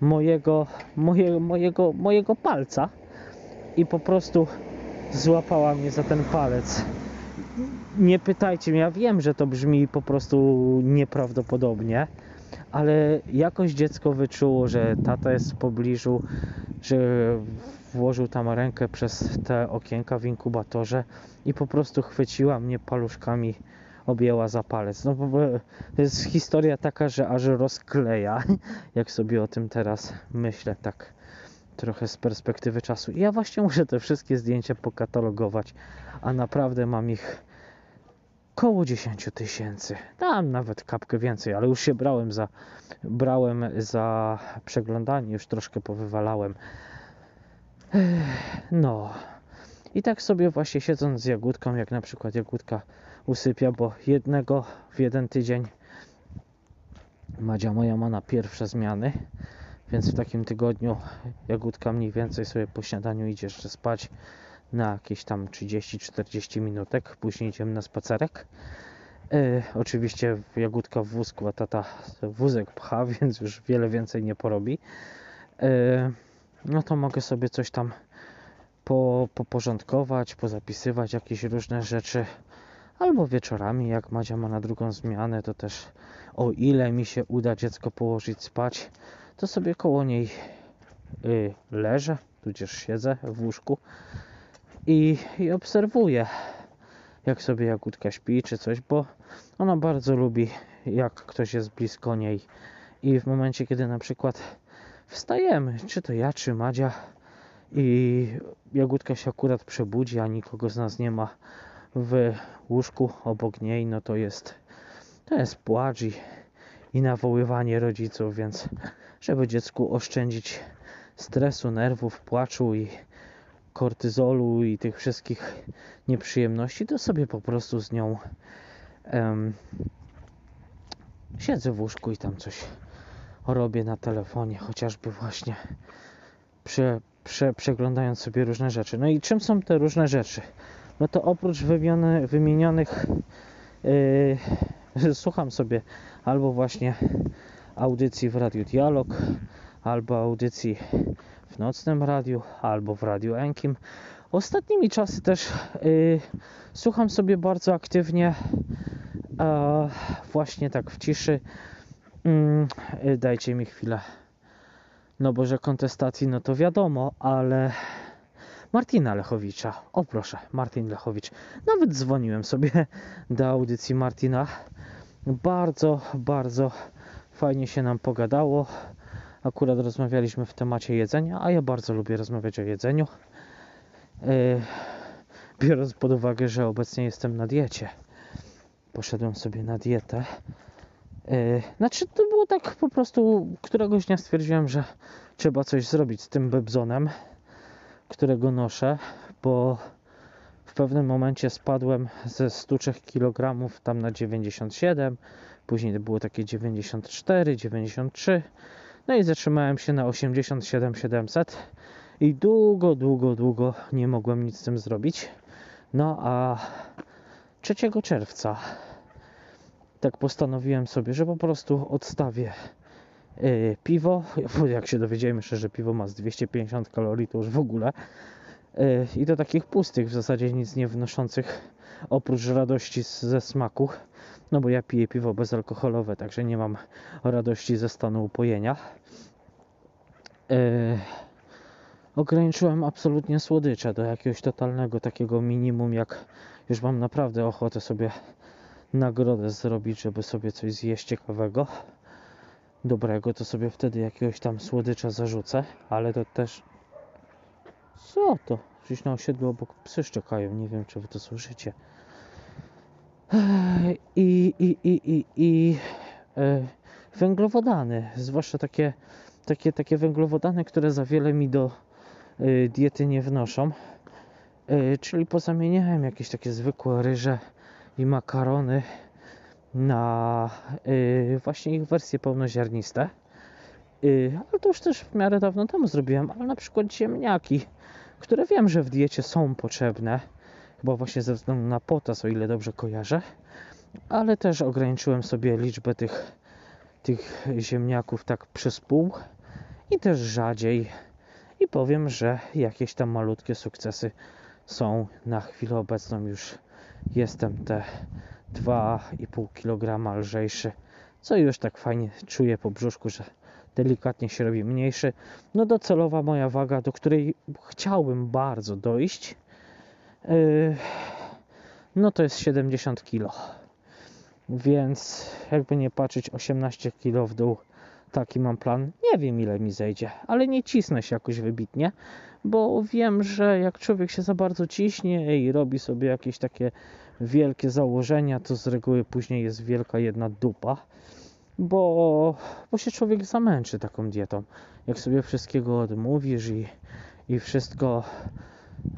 mojego, moje, mojego, mojego palca i po prostu złapała mnie za ten palec. Nie pytajcie mnie, ja wiem, że to brzmi po prostu nieprawdopodobnie, ale jakoś dziecko wyczuło, że tata jest w pobliżu, że włożył tam rękę przez te okienka w inkubatorze i po prostu chwyciła mnie paluszkami, objęła za palec. No to jest historia taka, że aż rozkleja, jak sobie o tym teraz myślę, tak trochę z perspektywy czasu. I ja właśnie muszę te wszystkie zdjęcia pokatalogować, a naprawdę mam ich koło 10 tysięcy. Tam nawet kapkę więcej, ale już się brałem za, brałem za przeglądanie, już troszkę powywalałem. No. I tak sobie właśnie siedząc z jagódką, jak na przykład jagódka usypia, bo jednego w jeden tydzień Madzia moja ma na pierwsze zmiany, więc w takim tygodniu jagódka mniej więcej sobie po śniadaniu idzie jeszcze spać na jakieś tam 30-40 minutek, później idziemy na spacerek. E, oczywiście jagódka w wózku, a tata wózek pcha, więc już wiele więcej nie porobi. E, no to mogę sobie coś tam po, poporządkować, pozapisywać jakieś różne rzeczy. Albo wieczorami, jak Madzia ma na drugą zmianę, to też o ile mi się uda dziecko położyć spać, to sobie koło niej y, leżę, tudzież siedzę w łóżku i, i obserwuję, jak sobie Jagódka śpi czy coś, bo ona bardzo lubi, jak ktoś jest blisko niej. I w momencie, kiedy na przykład wstajemy, czy to ja, czy Madzia, i Jagódka się akurat przebudzi, a nikogo z nas nie ma w łóżku obok niej, no to jest to jest płacz i, i nawoływanie rodziców, więc żeby dziecku oszczędzić stresu, nerwów, płaczu i kortyzolu i tych wszystkich nieprzyjemności, to sobie po prostu z nią um, siedzę w łóżku i tam coś robię na telefonie, chociażby właśnie prze, prze, przeglądając sobie różne rzeczy. No i czym są te różne rzeczy? No to oprócz wymienionych yy, słucham sobie albo właśnie audycji w Radiu Dialog, albo audycji nocnym radiu, albo w Radiu Enkim. Ostatnimi czasy też yy, słucham sobie bardzo aktywnie yy, właśnie tak w ciszy. Yy, dajcie mi chwilę. No bo że kontestacji, no to wiadomo, ale Martina Lechowicza. O proszę, Martin Lechowicz. Nawet dzwoniłem sobie do audycji Martina. Bardzo, bardzo fajnie się nam pogadało. Akurat rozmawialiśmy w temacie jedzenia, a ja bardzo lubię rozmawiać o jedzeniu. Yy, biorąc pod uwagę, że obecnie jestem na diecie. Poszedłem sobie na dietę. Yy, znaczy, to było tak po prostu, któregoś dnia stwierdziłem, że trzeba coś zrobić z tym bebzonem, którego noszę, bo w pewnym momencie spadłem ze 103 kg tam na 97, później to było takie 94, 93, no i zatrzymałem się na 87 700 i długo, długo, długo nie mogłem nic z tym zrobić. No a 3 czerwca tak postanowiłem sobie, że po prostu odstawię yy, piwo. Jak się dowiedziałem jeszcze, że piwo ma z 250 kalorii, to już w ogóle. Yy, I do takich pustych, w zasadzie nic nie wnoszących oprócz radości z, ze smaku. No bo ja piję piwo bezalkoholowe, także nie mam radości ze stanu upojenia. Yy, ograniczyłem absolutnie słodycze do jakiegoś totalnego takiego minimum, jak już mam naprawdę ochotę sobie nagrodę zrobić, żeby sobie coś zjeść ciekawego, dobrego, to sobie wtedy jakiegoś tam słodycza zarzucę, ale to też co to? Gdzieś na osiedlu obok psy szczekają, nie wiem czy wy to słyszycie. I, i, i, i, i e, węglowodany, zwłaszcza takie, takie, takie węglowodany, które za wiele mi do e, diety nie wnoszą. E, czyli pozamieniałem jakieś takie zwykłe ryże i makarony na właśnie ich wersje pełnoziarniste. Ale to już też w miarę dawno temu zrobiłem, ale na przykład ziemniaki, które wiem, że w diecie są potrzebne, chyba właśnie ze względu na potas, o ile dobrze kojarzę, ale też ograniczyłem sobie liczbę tych, tych ziemniaków tak przez pół i też rzadziej. I powiem, że jakieś tam malutkie sukcesy są na chwilę obecną już jestem te 2,5 kg lżejszy, co już tak fajnie czuję po brzuszku, że delikatnie się robi mniejszy. No docelowa moja waga, do której chciałbym bardzo dojść, no to jest 70 kg. Więc jakby nie patrzeć 18 kg w dół, taki mam plan. Nie wiem ile mi zejdzie, ale nie cisnę się jakoś wybitnie, bo wiem, że jak człowiek się za bardzo ciśnie i robi sobie jakieś takie wielkie założenia, to z reguły później jest wielka jedna dupa, bo, bo się człowiek zamęczy taką dietą. Jak sobie wszystkiego odmówisz i, i wszystko,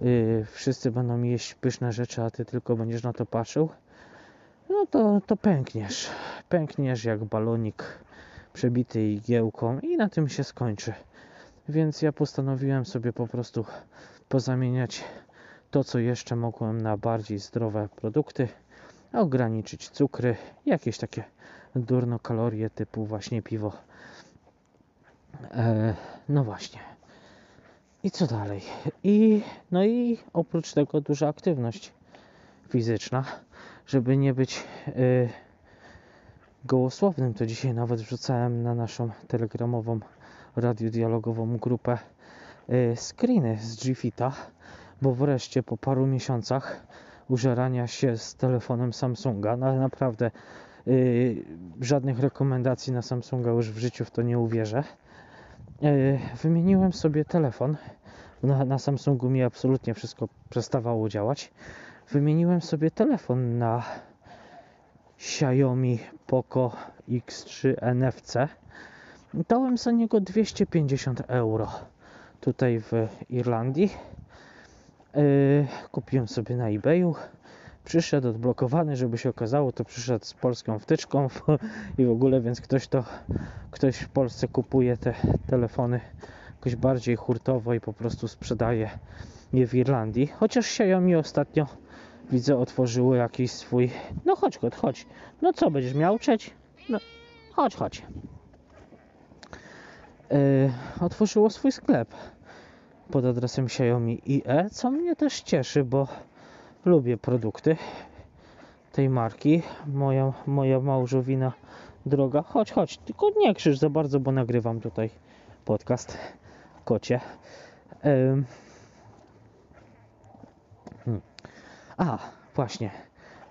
yy, wszyscy będą jeść pyszne rzeczy, a ty tylko będziesz na to patrzył, no to, to pękniesz. Pękniesz jak balonik przebity igiełką i na tym się skończy. Więc ja postanowiłem sobie po prostu pozamieniać to, co jeszcze mogłem na bardziej zdrowe produkty, ograniczyć cukry, jakieś takie durno kalorie typu właśnie piwo. E, no właśnie. I co dalej? I, no i oprócz tego duża aktywność fizyczna, żeby nie być y, gołosłownym, to dzisiaj nawet wrzucałem na naszą telegramową, radiodialogową grupę y, screeny z Gfita, bo wreszcie po paru miesiącach użerania się z telefonem Samsunga, no ale naprawdę y, żadnych rekomendacji na Samsunga już w życiu w to nie uwierzę. Y, wymieniłem sobie telefon. Na, na Samsungu mi absolutnie wszystko przestawało działać. Wymieniłem sobie telefon na Xiaomi Poco X3 NFC. Dałem za niego 250 euro tutaj w Irlandii. Yy, kupiłem sobie na eBayu. Przyszedł odblokowany, żeby się okazało, to przyszedł z polską wtyczką i w ogóle, więc ktoś to, ktoś w Polsce kupuje te telefony jakoś bardziej hurtowo i po prostu sprzedaje je w Irlandii. Chociaż Xiaomi ostatnio widzę otworzyło jakiś swój. No chodź, chodź, chodź. No co będziesz miał czeć? No, chodź, chodź. Yy, otworzyło swój sklep pod adresem Xiaomi IE, co mnie też cieszy, bo lubię produkty tej marki. Moja, moja małżowina droga. Chodź, chodź, tylko nie krzyż za bardzo, bo nagrywam tutaj podcast kocie. Hmm. A, właśnie.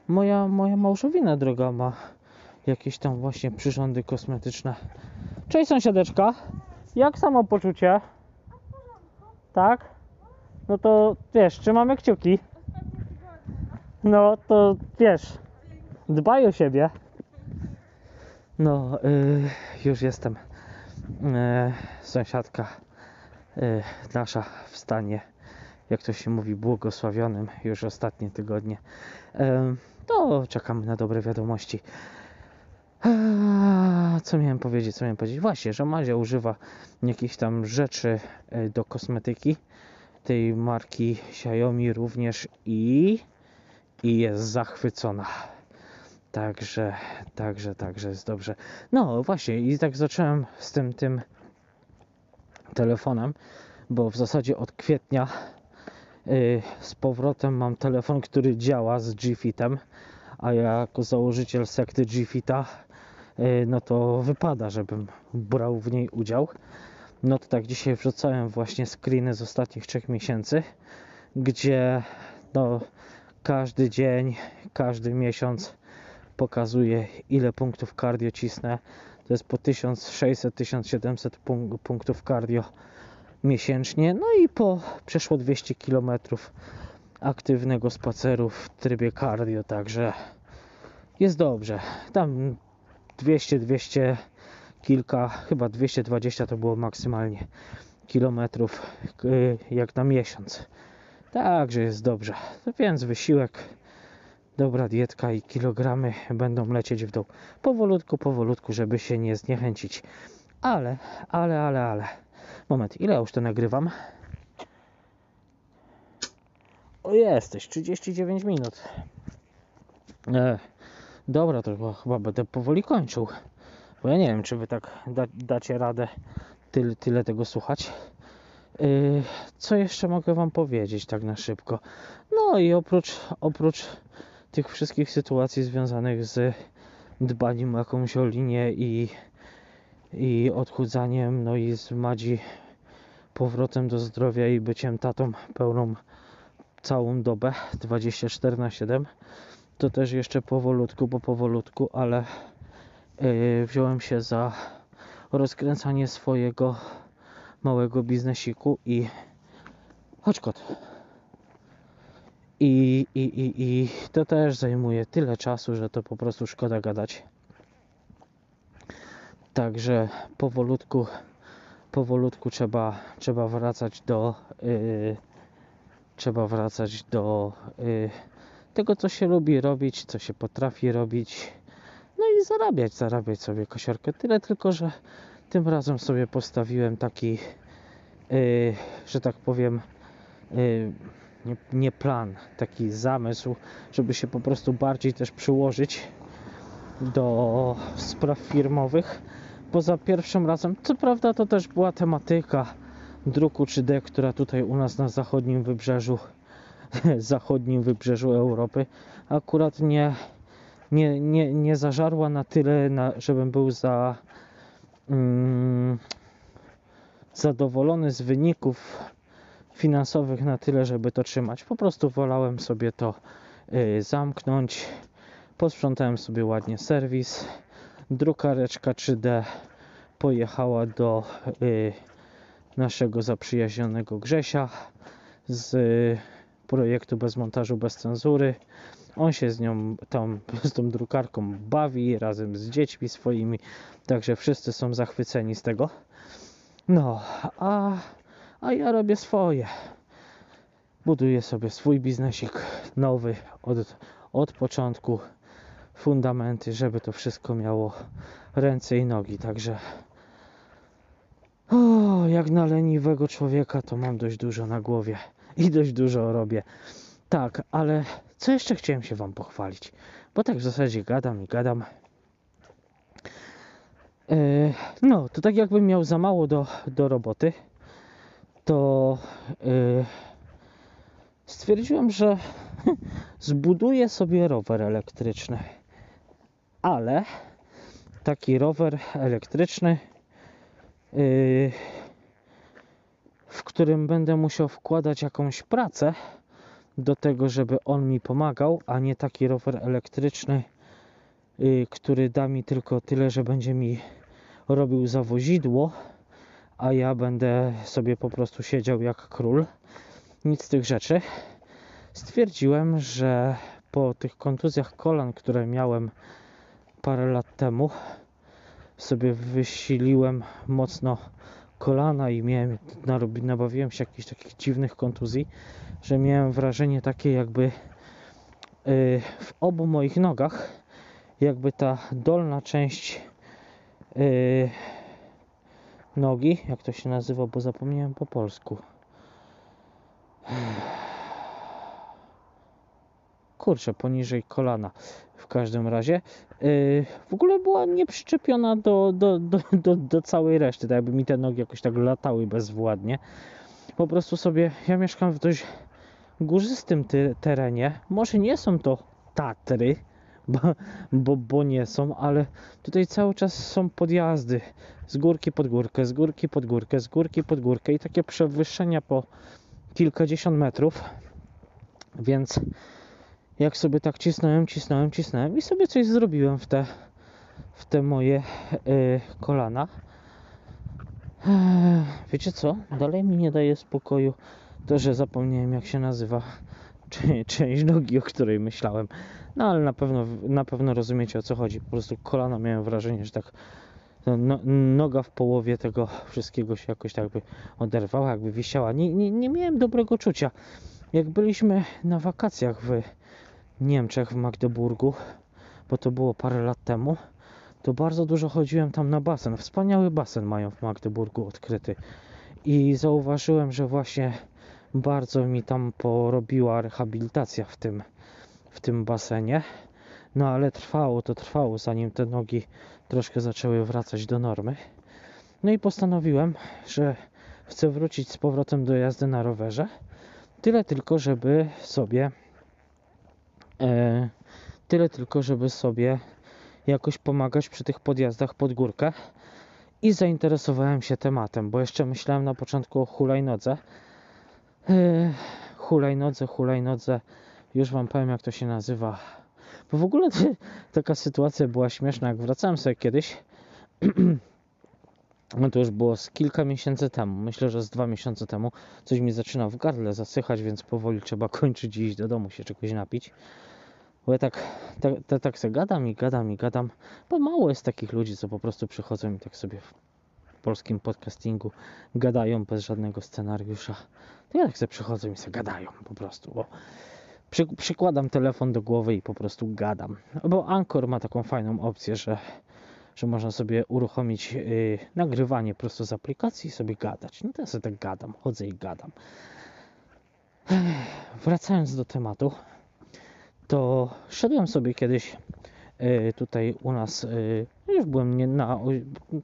Moja, moja małżowina droga ma jakieś tam właśnie przyrządy kosmetyczne. Cześć sąsiadeczka. Jak samopoczucie? Tak? No to wiesz, trzymamy kciuki. No to wiesz, dbaj o siebie. No, yy, już jestem. Yy, sąsiadka yy, nasza w stanie jak to się mówi, błogosławionym już ostatnie tygodnie, to czekamy na dobre wiadomości. Co miałem powiedzieć, co miałem powiedzieć? Właśnie, że Mazia używa jakichś tam rzeczy do kosmetyki tej marki Xiaomi również i, i jest zachwycona. Także, także, także jest dobrze. No właśnie, i tak zacząłem z tym, tym telefonem, bo w zasadzie od kwietnia Y, z powrotem mam telefon, który działa z Gfitem, a ja jako założyciel sekty Gfita, y, no to wypada, żebym brał w niej udział. No to tak dzisiaj wrzucałem właśnie screeny z ostatnich trzech miesięcy, gdzie no, każdy dzień, każdy miesiąc pokazuje ile punktów cardio cisnę. To jest po 1600-1700 punktów cardio miesięcznie. No i po przeszło 200 km aktywnego spaceru w trybie cardio, także jest dobrze. Tam 200, 200 kilka, chyba 220 to było maksymalnie kilometrów y, jak na miesiąc. Także jest dobrze. Więc wysiłek, dobra dietka i kilogramy będą lecieć w dół. Powolutku, powolutku, żeby się nie zniechęcić. Ale, ale, ale, ale Moment, ile już to nagrywam? O jesteś, 39 minut. E, dobra, to chyba, chyba będę powoli kończył. Bo ja nie wiem, czy wy tak da, dacie radę tyle, tyle tego słuchać. Yy, co jeszcze mogę Wam powiedzieć tak na szybko? No i oprócz, oprócz tych wszystkich sytuacji związanych z dbaniem o jakąś o linię i, i odchudzaniem, no i z Madzi powrotem do zdrowia i byciem tatą pełną całą dobę 24 na 7 to też jeszcze powolutku, bo powolutku, ale yy, wziąłem się za rozkręcanie swojego małego biznesiku i chodź kot. I, i, i, I to też zajmuje tyle czasu, że to po prostu szkoda gadać. Także powolutku, powolutku trzeba, trzeba wracać do yy, trzeba wracać do yy, tego, co się lubi robić, co się potrafi robić. No i zarabiać, zarabiać sobie kosiarkę. Tyle tylko, że tym razem sobie postawiłem taki, yy, że tak powiem, yy, nie, nie plan, taki zamysł, żeby się po prostu bardziej też przyłożyć do spraw firmowych. Poza pierwszym razem, co prawda, to też była tematyka druku 3D, która tutaj u nas na zachodnim wybrzeżu, zachodnim wybrzeżu Europy, akurat nie, nie, nie, nie zażarła na tyle, na, żebym był za zadowolony z wyników finansowych na tyle, żeby to trzymać. Po prostu wolałem sobie to y, zamknąć. Posprzątałem sobie ładnie serwis. Drukareczka 3D pojechała do y, naszego zaprzyjaźnionego Grzesia z y, projektu bez montażu, bez cenzury. On się z nią, tam, z tą drukarką bawi razem z dziećmi swoimi, także wszyscy są zachwyceni z tego. No, a a ja robię swoje. Buduję sobie swój biznesik nowy od, od początku, fundamenty, żeby to wszystko miało ręce i nogi. Także o, jak na leniwego człowieka to mam dość dużo na głowie i dość dużo robię. Tak, ale co jeszcze chciałem się Wam pochwalić? Bo tak w zasadzie gadam i gadam. Yy, no, to tak jakbym miał za mało do, do roboty to yy, stwierdziłem, że zbuduję sobie rower elektryczny. Ale taki rower elektryczny, yy, w którym będę musiał wkładać jakąś pracę do tego, żeby on mi pomagał, a nie taki rower elektryczny, yy, który da mi tylko tyle, że będzie mi robił zawozidło a ja będę sobie po prostu siedział jak król. Nic z tych rzeczy. Stwierdziłem, że po tych kontuzjach kolan, które miałem parę lat temu, sobie wysiliłem mocno kolana i miałem, nabawiłem się jakichś takich dziwnych kontuzji, że miałem wrażenie takie jakby y, w obu moich nogach jakby ta dolna część y, nogi, jak to się nazywa, bo zapomniałem po polsku. Kurczę, poniżej kolana. W każdym razie yy, w ogóle była nieprzyczepiona do, do, do, do, do całej reszty, tak jakby mi te nogi jakoś tak latały bezwładnie. Po prostu sobie, ja mieszkam w dość górzystym ty, terenie. Może nie są to Tatry, bo, bo, bo nie są, ale tutaj cały czas są podjazdy z górki pod górkę, z górki pod górkę, z górki pod górkę i takie przewyższenia po kilkadziesiąt metrów. Więc jak sobie tak cisnąłem, cisnąłem, cisnąłem i sobie coś zrobiłem w te, w te moje yy, kolana. Wiecie co? Dalej mi nie daje spokoju to, że zapomniałem jak się nazywa część nogi, o której myślałem. No ale na pewno, na pewno rozumiecie o co chodzi. Po prostu kolana miałem wrażenie, że tak no, noga w połowie tego wszystkiego się jakoś tak by oderwała, jakby wisiała. Nie, nie, nie miałem dobrego czucia. Jak byliśmy na wakacjach w Niemczech, w Magdeburgu, bo to było parę lat temu, to bardzo dużo chodziłem tam na basen. Wspaniały basen mają w Magdeburgu odkryty. I zauważyłem, że właśnie bardzo mi tam porobiła rehabilitacja w tym, w tym basenie. No ale trwało to trwało, zanim te nogi troszkę zaczęły wracać do normy. No i postanowiłem, że chcę wrócić z powrotem do jazdy na rowerze. Tyle tylko, żeby sobie e, tyle tylko, żeby sobie jakoś pomagać przy tych podjazdach pod górkę. I zainteresowałem się tematem, bo jeszcze myślałem na początku o hulajnodze. E, hulajnodze, hulajnodze. Już wam powiem, jak to się nazywa. Bo w ogóle taka sytuacja była śmieszna, jak wracałem sobie kiedyś. No to już było z kilka miesięcy temu, myślę, że z dwa miesiące temu. Coś mi zaczyna w gardle zasychać, więc powoli trzeba kończyć i iść do domu się czegoś napić. Bo ja tak, tak, tak, tak sobie gadam i gadam i gadam, bo mało jest takich ludzi, co po prostu przychodzą i tak sobie w polskim podcastingu gadają bez żadnego scenariusza. To ja tak sobie przychodzą i sobie gadają po prostu, bo przy, przykładam telefon do głowy i po prostu gadam. Bo Anchor ma taką fajną opcję, że że można sobie uruchomić yy, nagrywanie prosto z aplikacji i sobie gadać. No to ja sobie tak gadam, chodzę i gadam. Ech, wracając do tematu, to szedłem sobie kiedyś yy, tutaj u nas, yy, już byłem nie na,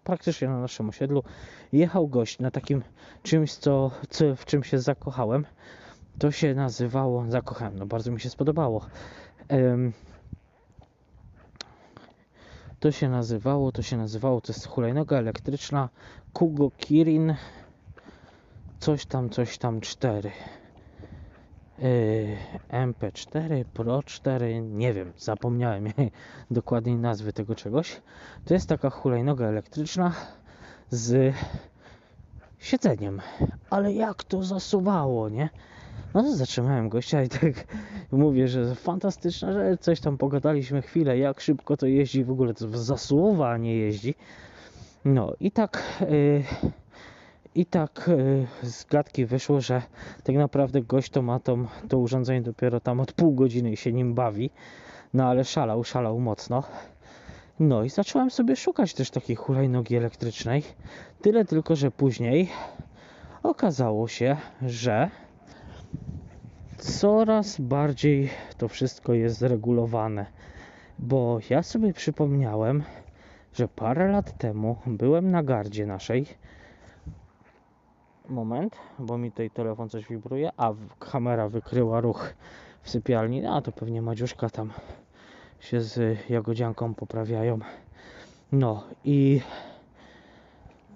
praktycznie na naszym osiedlu, jechał gość na takim czymś, co, co w czym się zakochałem. To się nazywało, zakochałem, no bardzo mi się spodobało. To się nazywało, to się nazywało, to jest hulajnoga elektryczna. Kugo Kirin. Coś tam, coś tam 4 yy, MP4 Pro 4 nie wiem, zapomniałem dokładnej nazwy tego czegoś. To jest taka hulajnoga elektryczna z siedzeniem. Ale jak to zasuwało, nie? No to zatrzymałem gościa i tak mówię, że fantastyczna rzecz, coś tam pogadaliśmy chwilę, jak szybko to jeździ, w ogóle to zasuwa, nie jeździ. No i tak yy, i tak yy, z gadki wyszło, że tak naprawdę gość to ma to, to urządzenie dopiero tam od pół godziny i się nim bawi. No ale szalał, szalał mocno. No i zacząłem sobie szukać też takiej hulajnogi elektrycznej. Tyle tylko, że później okazało się, że coraz bardziej to wszystko jest zregulowane. Bo ja sobie przypomniałem, że parę lat temu byłem na gardzie naszej. Moment, bo mi tutaj telefon coś wibruje, a kamera wykryła ruch w sypialni. A to pewnie Madziuszka tam się z Jagodzianką poprawiają. No i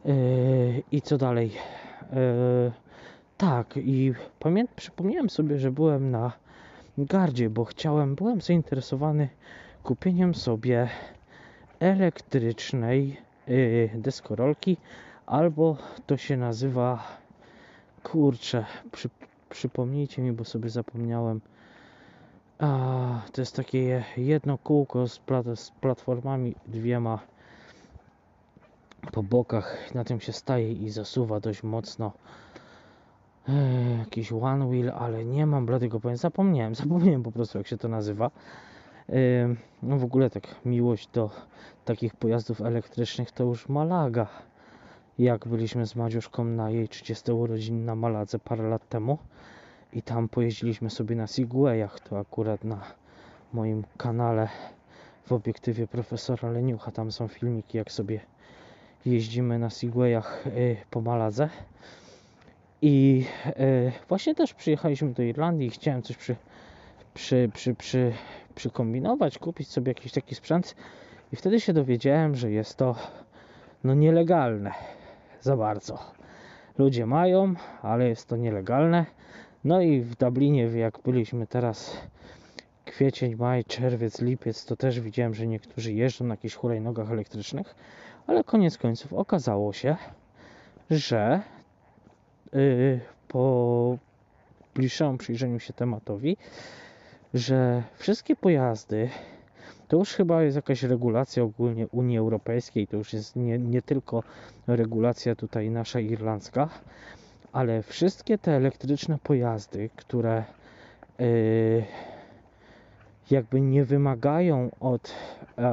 yy, i co dalej? Yy, tak, i przypomniałem sobie, że byłem na gardzie, bo chciałem, byłem zainteresowany kupieniem sobie elektrycznej yy, deskorolki, albo to się nazywa, kurczę, przy, przypomnijcie mi, bo sobie zapomniałem. A, to jest takie jedno kółko z, plat, z platformami dwiema po bokach. Na tym się staje i zasuwa dość mocno jakiś one wheel, ale nie mam bladego pojęcia. Zapomniałem, zapomniałem po prostu jak się to nazywa. No w ogóle tak miłość do takich pojazdów elektrycznych to już Malaga. Jak byliśmy z Madziuszką na jej 30 urodzin na Maladze parę lat temu i tam pojeździliśmy sobie na Segwayach, to akurat na moim kanale w obiektywie profesora Leniucha tam są filmiki jak sobie jeździmy na Segwayach y, po Maladze. I e, właśnie też przyjechaliśmy do Irlandii i chciałem coś przy, przy, przy, przy, przykombinować, kupić sobie jakiś taki sprzęt. I wtedy się dowiedziałem, że jest to no nielegalne za bardzo. Ludzie mają, ale jest to nielegalne. No i w Dublinie, jak byliśmy teraz kwiecień, maj, czerwiec, lipiec, to też widziałem, że niektórzy jeżdżą na jakichś hulajnogach elektrycznych, ale koniec końców okazało się, że po bliższemu przyjrzeniu się tematowi, że wszystkie pojazdy, to już chyba jest jakaś regulacja ogólnie Unii Europejskiej, to już jest nie, nie tylko regulacja tutaj nasza irlandzka, ale wszystkie te elektryczne pojazdy, które yy, jakby nie wymagają od, yy,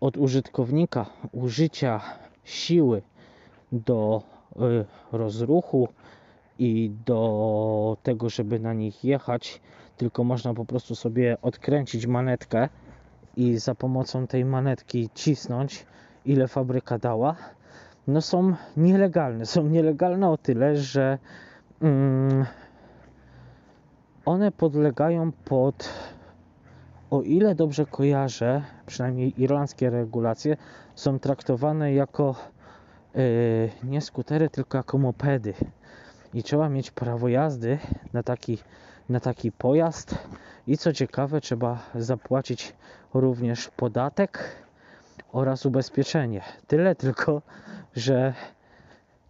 od użytkownika użycia siły do y, rozruchu i do tego, żeby na nich jechać, tylko można po prostu sobie odkręcić manetkę i za pomocą tej manetki cisnąć ile fabryka dała, no są nielegalne. Są nielegalne o tyle, że mm, one podlegają pod, o ile dobrze kojarzę, przynajmniej irlandzkie regulacje, są traktowane jako nie skutery, tylko jako mopedy. I trzeba mieć prawo jazdy na taki, na taki pojazd. I co ciekawe, trzeba zapłacić również podatek oraz ubezpieczenie. Tyle tylko, że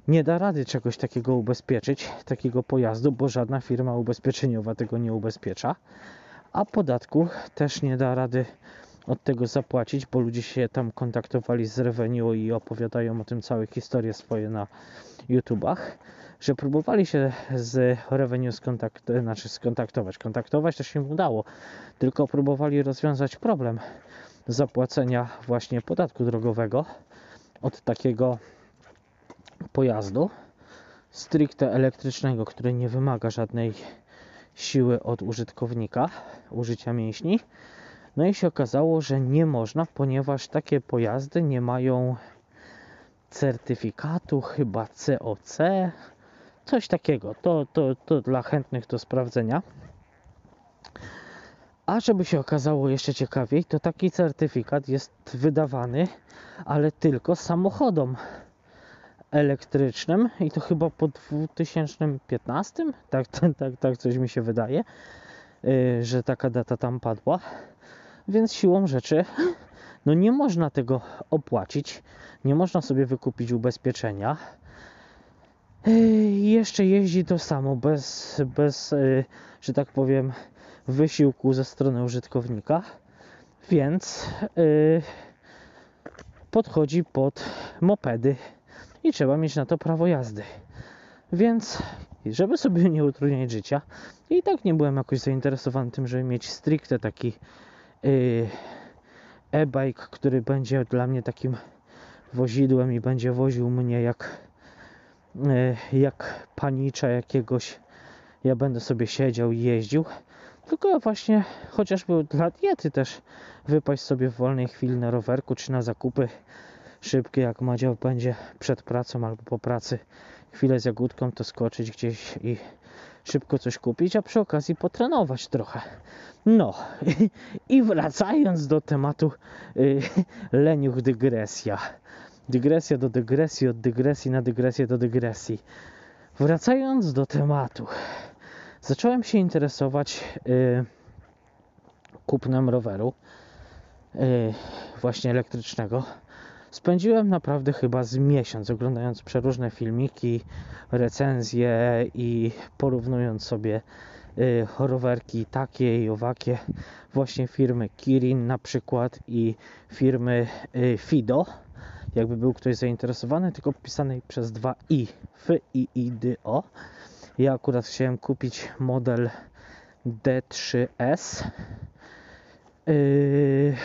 nie da rady czegoś takiego ubezpieczyć, takiego pojazdu, bo żadna firma ubezpieczeniowa tego nie ubezpiecza, a podatku też nie da rady od tego zapłacić, bo ludzie się tam kontaktowali z Revenue i opowiadają o tym całe historie swoje na YouTubach, że próbowali się z Revenue skontakt znaczy skontaktować. Kontaktować też się udało, tylko próbowali rozwiązać problem zapłacenia właśnie podatku drogowego od takiego pojazdu stricte elektrycznego, który nie wymaga żadnej siły od użytkownika, użycia mięśni. No i się okazało, że nie można, ponieważ takie pojazdy nie mają certyfikatu, chyba COC, coś takiego. To, to, to dla chętnych do sprawdzenia. A żeby się okazało jeszcze ciekawiej, to taki certyfikat jest wydawany, ale tylko samochodom elektrycznym i to chyba po 2015, tak, tak, tak, tak coś mi się wydaje, yy, że taka data tam padła. Więc siłą rzeczy no nie można tego opłacić, nie można sobie wykupić ubezpieczenia. Yy, jeszcze jeździ to samo, bez, bez yy, że tak powiem, wysiłku ze strony użytkownika, więc yy, podchodzi pod mopedy i trzeba mieć na to prawo jazdy. Więc, żeby sobie nie utrudniać życia, i tak nie byłem jakoś zainteresowany tym, żeby mieć stricte taki e-bike, który będzie dla mnie takim wozidłem i będzie woził mnie jak, yy, jak panicza jakiegoś. Ja będę sobie siedział i jeździł. Tylko właśnie chociażby dla diety też wypaść sobie w wolnej chwili na rowerku czy na zakupy szybkie, jak Madzia będzie przed pracą albo po pracy chwilę z jagódką, to skoczyć gdzieś i szybko coś kupić, a przy okazji potrenować trochę. No i wracając do tematu y, leniuch dygresja. Dygresja do dygresji, od dygresji na dygresję do dygresji. Wracając do tematu, zacząłem się interesować y, kupnem roweru, y, właśnie elektrycznego Spędziłem naprawdę chyba z miesiąc oglądając przeróżne filmiki, recenzje i porównując sobie y, rowerki takie i owakie. Właśnie firmy Kirin na przykład i firmy y, Fido. Jakby był ktoś zainteresowany, tylko pisanej przez dwa i F i I D O. Ja akurat chciałem kupić model D3S yy,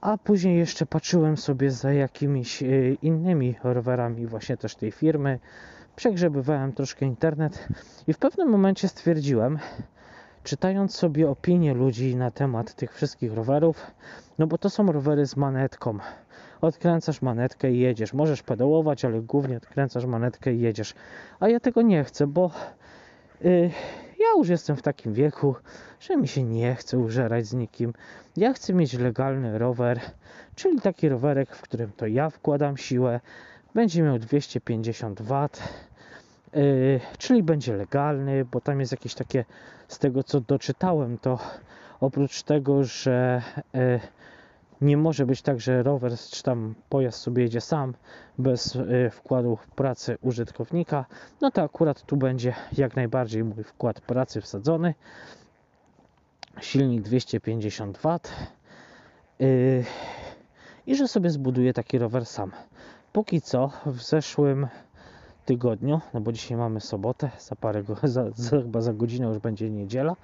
a później jeszcze patrzyłem sobie za jakimiś e, innymi rowerami właśnie też tej firmy. Przegrzebywałem troszkę internet i w pewnym momencie stwierdziłem, czytając sobie opinie ludzi na temat tych wszystkich rowerów, no bo to są rowery z manetką. Odkręcasz manetkę i jedziesz. Możesz pedałować, ale głównie odkręcasz manetkę i jedziesz. A ja tego nie chcę, bo yy, ja już jestem w takim wieku, że mi się nie chce użerać z nikim. Ja chcę mieć legalny rower, czyli taki rowerek, w którym to ja wkładam siłę. Będzie miał 250 W, yy, czyli będzie legalny, bo tam jest jakieś takie, z tego co doczytałem, to oprócz tego, że yy, nie może być tak, że rower czy tam pojazd sobie jedzie sam bez y, wkładu pracy użytkownika. No to akurat tu będzie jak najbardziej mój wkład pracy wsadzony. Silnik 250 W. Y, I że sobie zbuduję taki rower sam. Póki co w zeszłym tygodniu, no bo dzisiaj mamy sobotę, za parę, za, za, chyba za godzinę już będzie niedziela,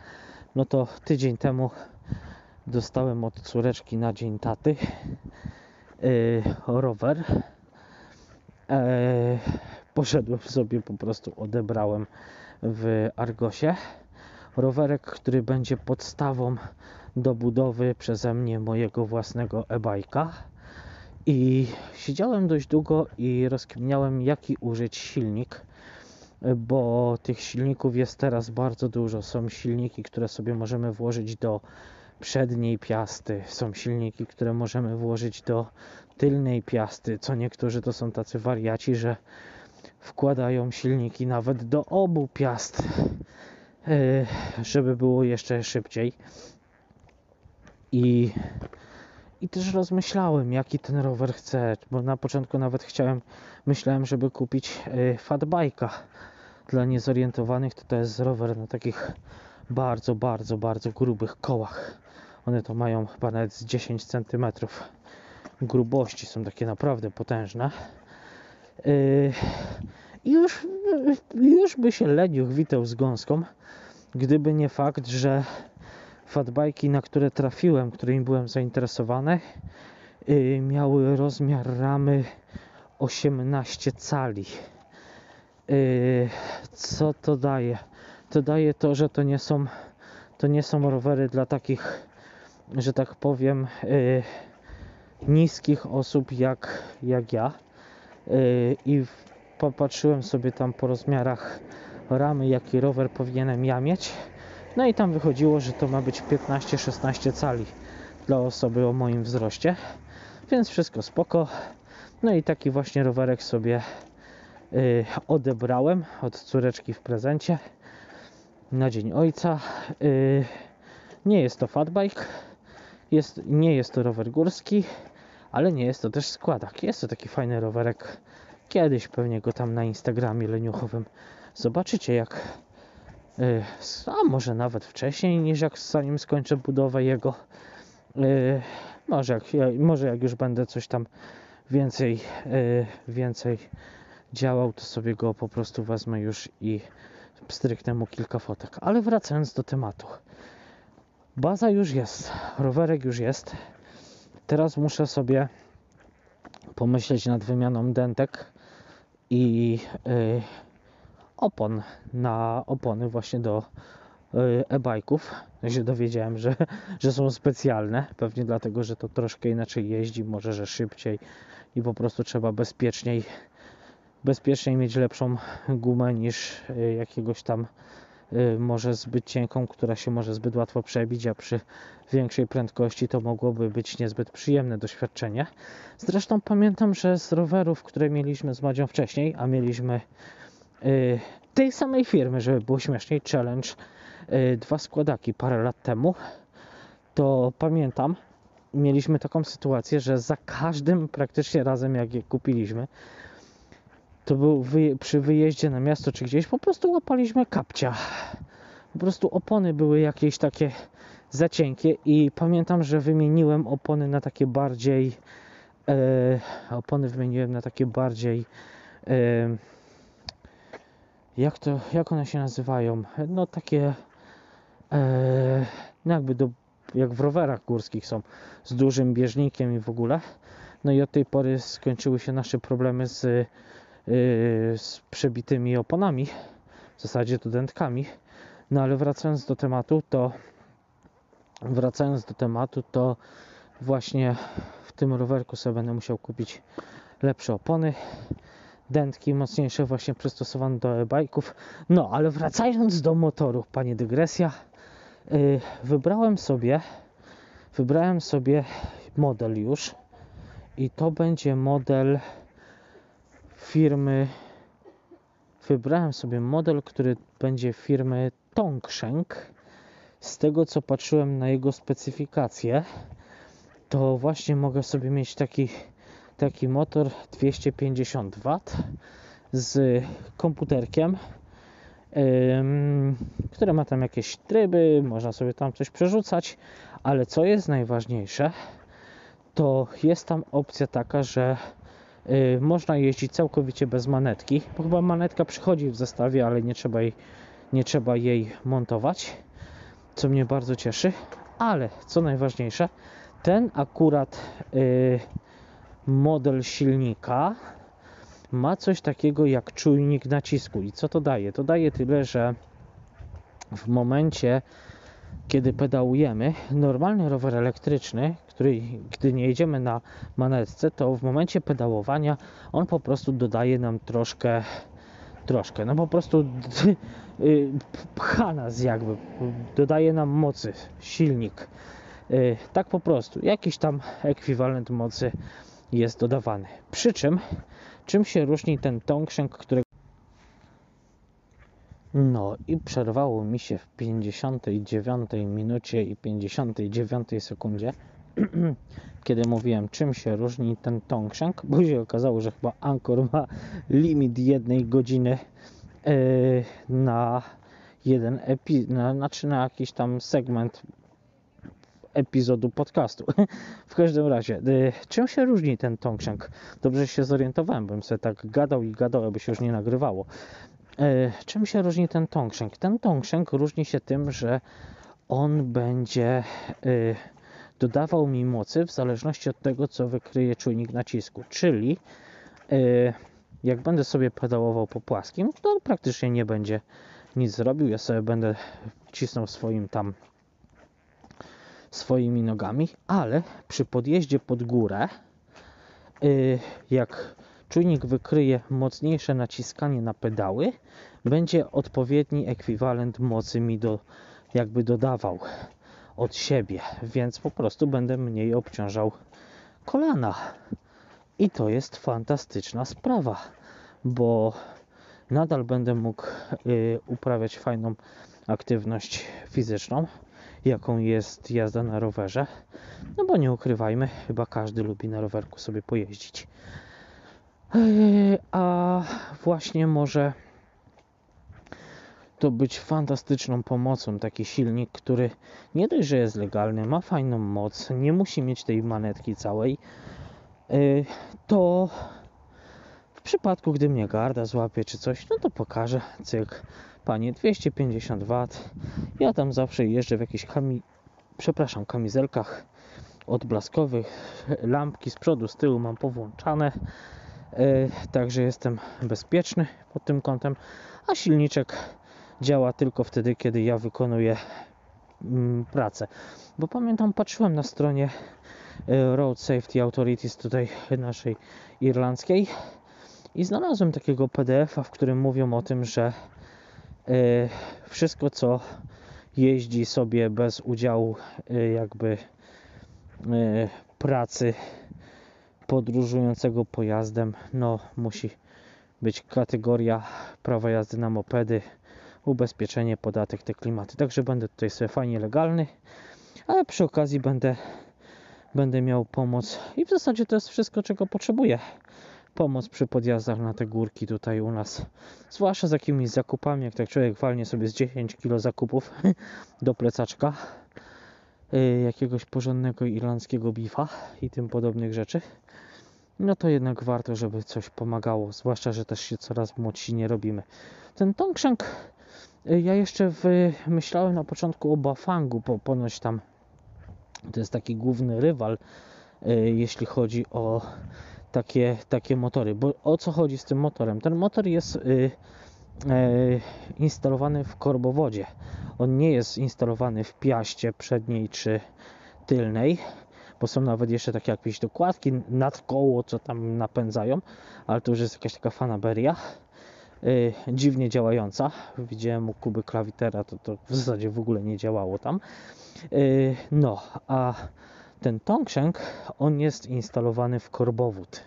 no to tydzień temu dostałem od córeczki na dzień taty yy, rower. Yy, poszedłem sobie, po prostu odebrałem w Argosie. Rowerek, który będzie podstawą do budowy przeze mnie mojego własnego e-bajka. I siedziałem dość długo i rozkminiałem, jaki użyć silnik, bo tych silników jest teraz bardzo dużo. Są silniki, które sobie możemy włożyć do przedniej piasty, są silniki, które możemy włożyć do tylnej piasty. Co niektórzy to są tacy wariaci, że wkładają silniki nawet do obu piast, e, żeby było jeszcze szybciej. I, I też rozmyślałem, jaki ten rower chcę, bo na początku nawet chciałem, myślałem, żeby kupić e, fatbike'a. Dla niezorientowanych to to jest rower na takich bardzo, bardzo, bardzo grubych kołach. One to mają chyba nawet z 10 cm grubości, są takie naprawdę potężne. Yy, I już, już by się leniuch witał z gąską, gdyby nie fakt, że fatbajki, na które trafiłem, którymi byłem zainteresowany, yy, miały rozmiar ramy 18 cali. Yy, co to daje? To daje to, że to nie są, to nie są rowery dla takich, że tak powiem, niskich osób jak, jak ja. Yy, i popatrzyłem sobie tam po rozmiarach ramy, jaki rower powinienem ja mieć. No i tam wychodziło, że to ma być 15-16 cali dla osoby o moim wzroście. Więc wszystko spoko. No i taki właśnie rowerek sobie yy, odebrałem od córeczki w prezencie na Dzień Ojca. Nie jest to fatbike, jest, nie jest to rower górski, ale nie jest to też składak. Jest to taki fajny rowerek. Kiedyś pewnie go tam na Instagramie leniuchowym zobaczycie jak yy, a może nawet wcześniej niż jak zanim skończę budowę jego yy, może, jak, może jak już będę coś tam więcej yy, więcej działał to sobie go po prostu wezmę już i stryknę mu kilka fotek ale wracając do tematu baza już jest rowerek już jest Teraz muszę sobie pomyśleć nad wymianą dentek i y, opon na opony właśnie do y, e-bajków. Ja się dowiedziałem, że, że są specjalne, pewnie dlatego, że to troszkę inaczej jeździ, może że szybciej i po prostu trzeba bezpieczniej bezpieczniej mieć lepszą gumę niż y, jakiegoś tam może zbyt cienką, która się może zbyt łatwo przebić, a przy większej prędkości to mogłoby być niezbyt przyjemne doświadczenie. Zresztą pamiętam, że z rowerów, które mieliśmy z Madzią wcześniej, a mieliśmy y, tej samej firmy, żeby było śmieszniej, Challenge, y, dwa składaki parę lat temu, to pamiętam, mieliśmy taką sytuację, że za każdym praktycznie razem, jak je kupiliśmy, to był przy wyjeździe na miasto czy gdzieś, po prostu łapaliśmy kapcia. Po prostu opony były jakieś takie za cienkie i pamiętam, że wymieniłem opony na takie bardziej e, opony wymieniłem na takie bardziej e, jak to, jak one się nazywają? No takie e, no jakby do, jak w rowerach górskich są z dużym bieżnikiem i w ogóle. No i od tej pory skończyły się nasze problemy z z przebitymi oponami, w zasadzie to dętkami. No ale wracając do tematu, to wracając do tematu, to właśnie w tym rowerku sobie będę musiał kupić lepsze opony, dętki mocniejsze, właśnie przystosowane do e-bajków. No, ale wracając do motoru, panie dygresja, yy, wybrałem sobie wybrałem sobie model już i to będzie model firmy wybrałem sobie model, który będzie firmy Tongshank. Z tego co patrzyłem na jego specyfikację, to właśnie mogę sobie mieć taki, taki motor 250 W z komputerkiem, które ma tam jakieś tryby, można sobie tam coś przerzucać, ale co jest najważniejsze, to jest tam opcja taka, że można jeździć całkowicie bez manetki, bo chyba manetka przychodzi w zestawie, ale nie trzeba jej, nie trzeba jej montować, co mnie bardzo cieszy. Ale co najważniejsze, ten akurat y, model silnika ma coś takiego jak czujnik nacisku. I co to daje? To daje tyle, że w momencie kiedy pedałujemy, normalny rower elektryczny, który gdy nie jedziemy na manetce, to w momencie pedałowania on po prostu dodaje nam troszkę troszkę, no po prostu y, pcha nas jakby, dodaje nam mocy, silnik. Y, tak po prostu, jakiś tam ekwiwalent mocy jest dodawany. Przy czym, czym się różni ten Tongshank, który no i przerwało mi się w 59 minucie i 59 sekundzie, kiedy mówiłem czym się różni ten Tongshank, bo się okazało, że chyba Anchor ma limit jednej godziny yy, na jeden epizod, na, znaczy na jakiś tam segment epizodu podcastu. w każdym razie, yy, czym się różni ten Tongshank? Dobrze się zorientowałem, bym sobie tak gadał i gadał, aby się już nie nagrywało. E, czym się różni ten Tongshank? Ten Tongshank różni się tym, że on będzie e, dodawał mi mocy w zależności od tego, co wykryje czujnik nacisku. Czyli e, jak będę sobie pedałował po płaskim, to praktycznie nie będzie nic zrobił. Ja sobie będę cisnął swoim tam swoimi nogami, ale przy podjeździe pod górę, jak czujnik wykryje mocniejsze naciskanie na pedały, będzie odpowiedni ekwiwalent mocy mi do, jakby dodawał od siebie, więc po prostu będę mniej obciążał kolana. I to jest fantastyczna sprawa, bo nadal będę mógł y, uprawiać fajną aktywność fizyczną, jaką jest jazda na rowerze. No bo nie ukrywajmy, chyba każdy lubi na rowerku sobie pojeździć. A właśnie może to być fantastyczną pomocą taki silnik, który nie dość, że jest legalny, ma fajną moc, nie musi mieć tej manetki całej, yy, to w przypadku, gdy mnie garda złapie czy coś, no to pokażę, cyk, panie 250 W. Ja tam zawsze jeżdżę w jakichś kami... przepraszam, kamizelkach odblaskowych, lampki z przodu, z tyłu mam powłączane także jestem bezpieczny pod tym kątem, a silniczek działa tylko wtedy, kiedy ja wykonuję mm, pracę. Bo pamiętam, patrzyłem na stronie e, Road Safety Authorities tutaj naszej irlandzkiej i znalazłem takiego PDF-a, w którym mówią o tym, że e, wszystko co jeździ sobie bez udziału jakby pracy podróżującego pojazdem, no musi być kategoria prawa jazdy na mopedy, ubezpieczenie, podatek, te klimaty. Także będę tutaj sobie fajnie legalny, ale przy okazji będę, będę miał pomoc i w zasadzie to jest wszystko, czego potrzebuję. Pomoc przy podjazdach na te górki tutaj u nas, zwłaszcza z jakimiś zakupami, jak tak człowiek walnie sobie z 10 kg zakupów do plecaczka jakiegoś porządnego irlandzkiego bifa i tym podobnych rzeczy no to jednak warto, żeby coś pomagało, zwłaszcza, że też się coraz młodsi nie robimy. Ten Tongshank, y, ja jeszcze myślałem na początku o Bafangu, bo ponoć tam to jest taki główny rywal, y, jeśli chodzi o takie, takie motory. Bo o co chodzi z tym motorem? Ten motor jest y, instalowany w korbowodzie. On nie jest instalowany w piaście przedniej czy tylnej, bo są nawet jeszcze takie jakieś dokładki nad koło, co tam napędzają, ale to już jest jakaś taka fanaberia. Yy, dziwnie działająca. Widziałem u Kuby klawitera, to, to w zasadzie w ogóle nie działało tam. Yy, no, a ten Tongshank, on jest instalowany w korbowód.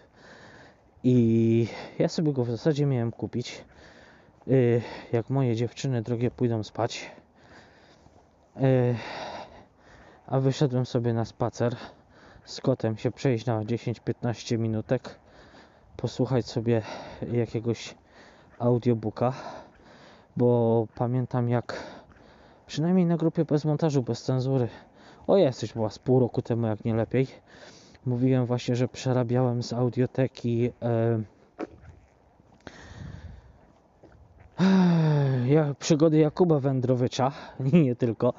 I ja sobie go w zasadzie miałem kupić. Yy, jak moje dziewczyny drogie pójdą spać. Yy, a wyszedłem sobie na spacer z kotem się przejść na 10-15 minutek, posłuchać sobie jakiegoś audiobooka, bo pamiętam jak przynajmniej na grupie bez montażu, bez cenzury, o jesteś była z pół roku temu, jak nie lepiej, mówiłem właśnie, że przerabiałem z audioteki e, ja, przygody Jakuba Wędrowicza nie tylko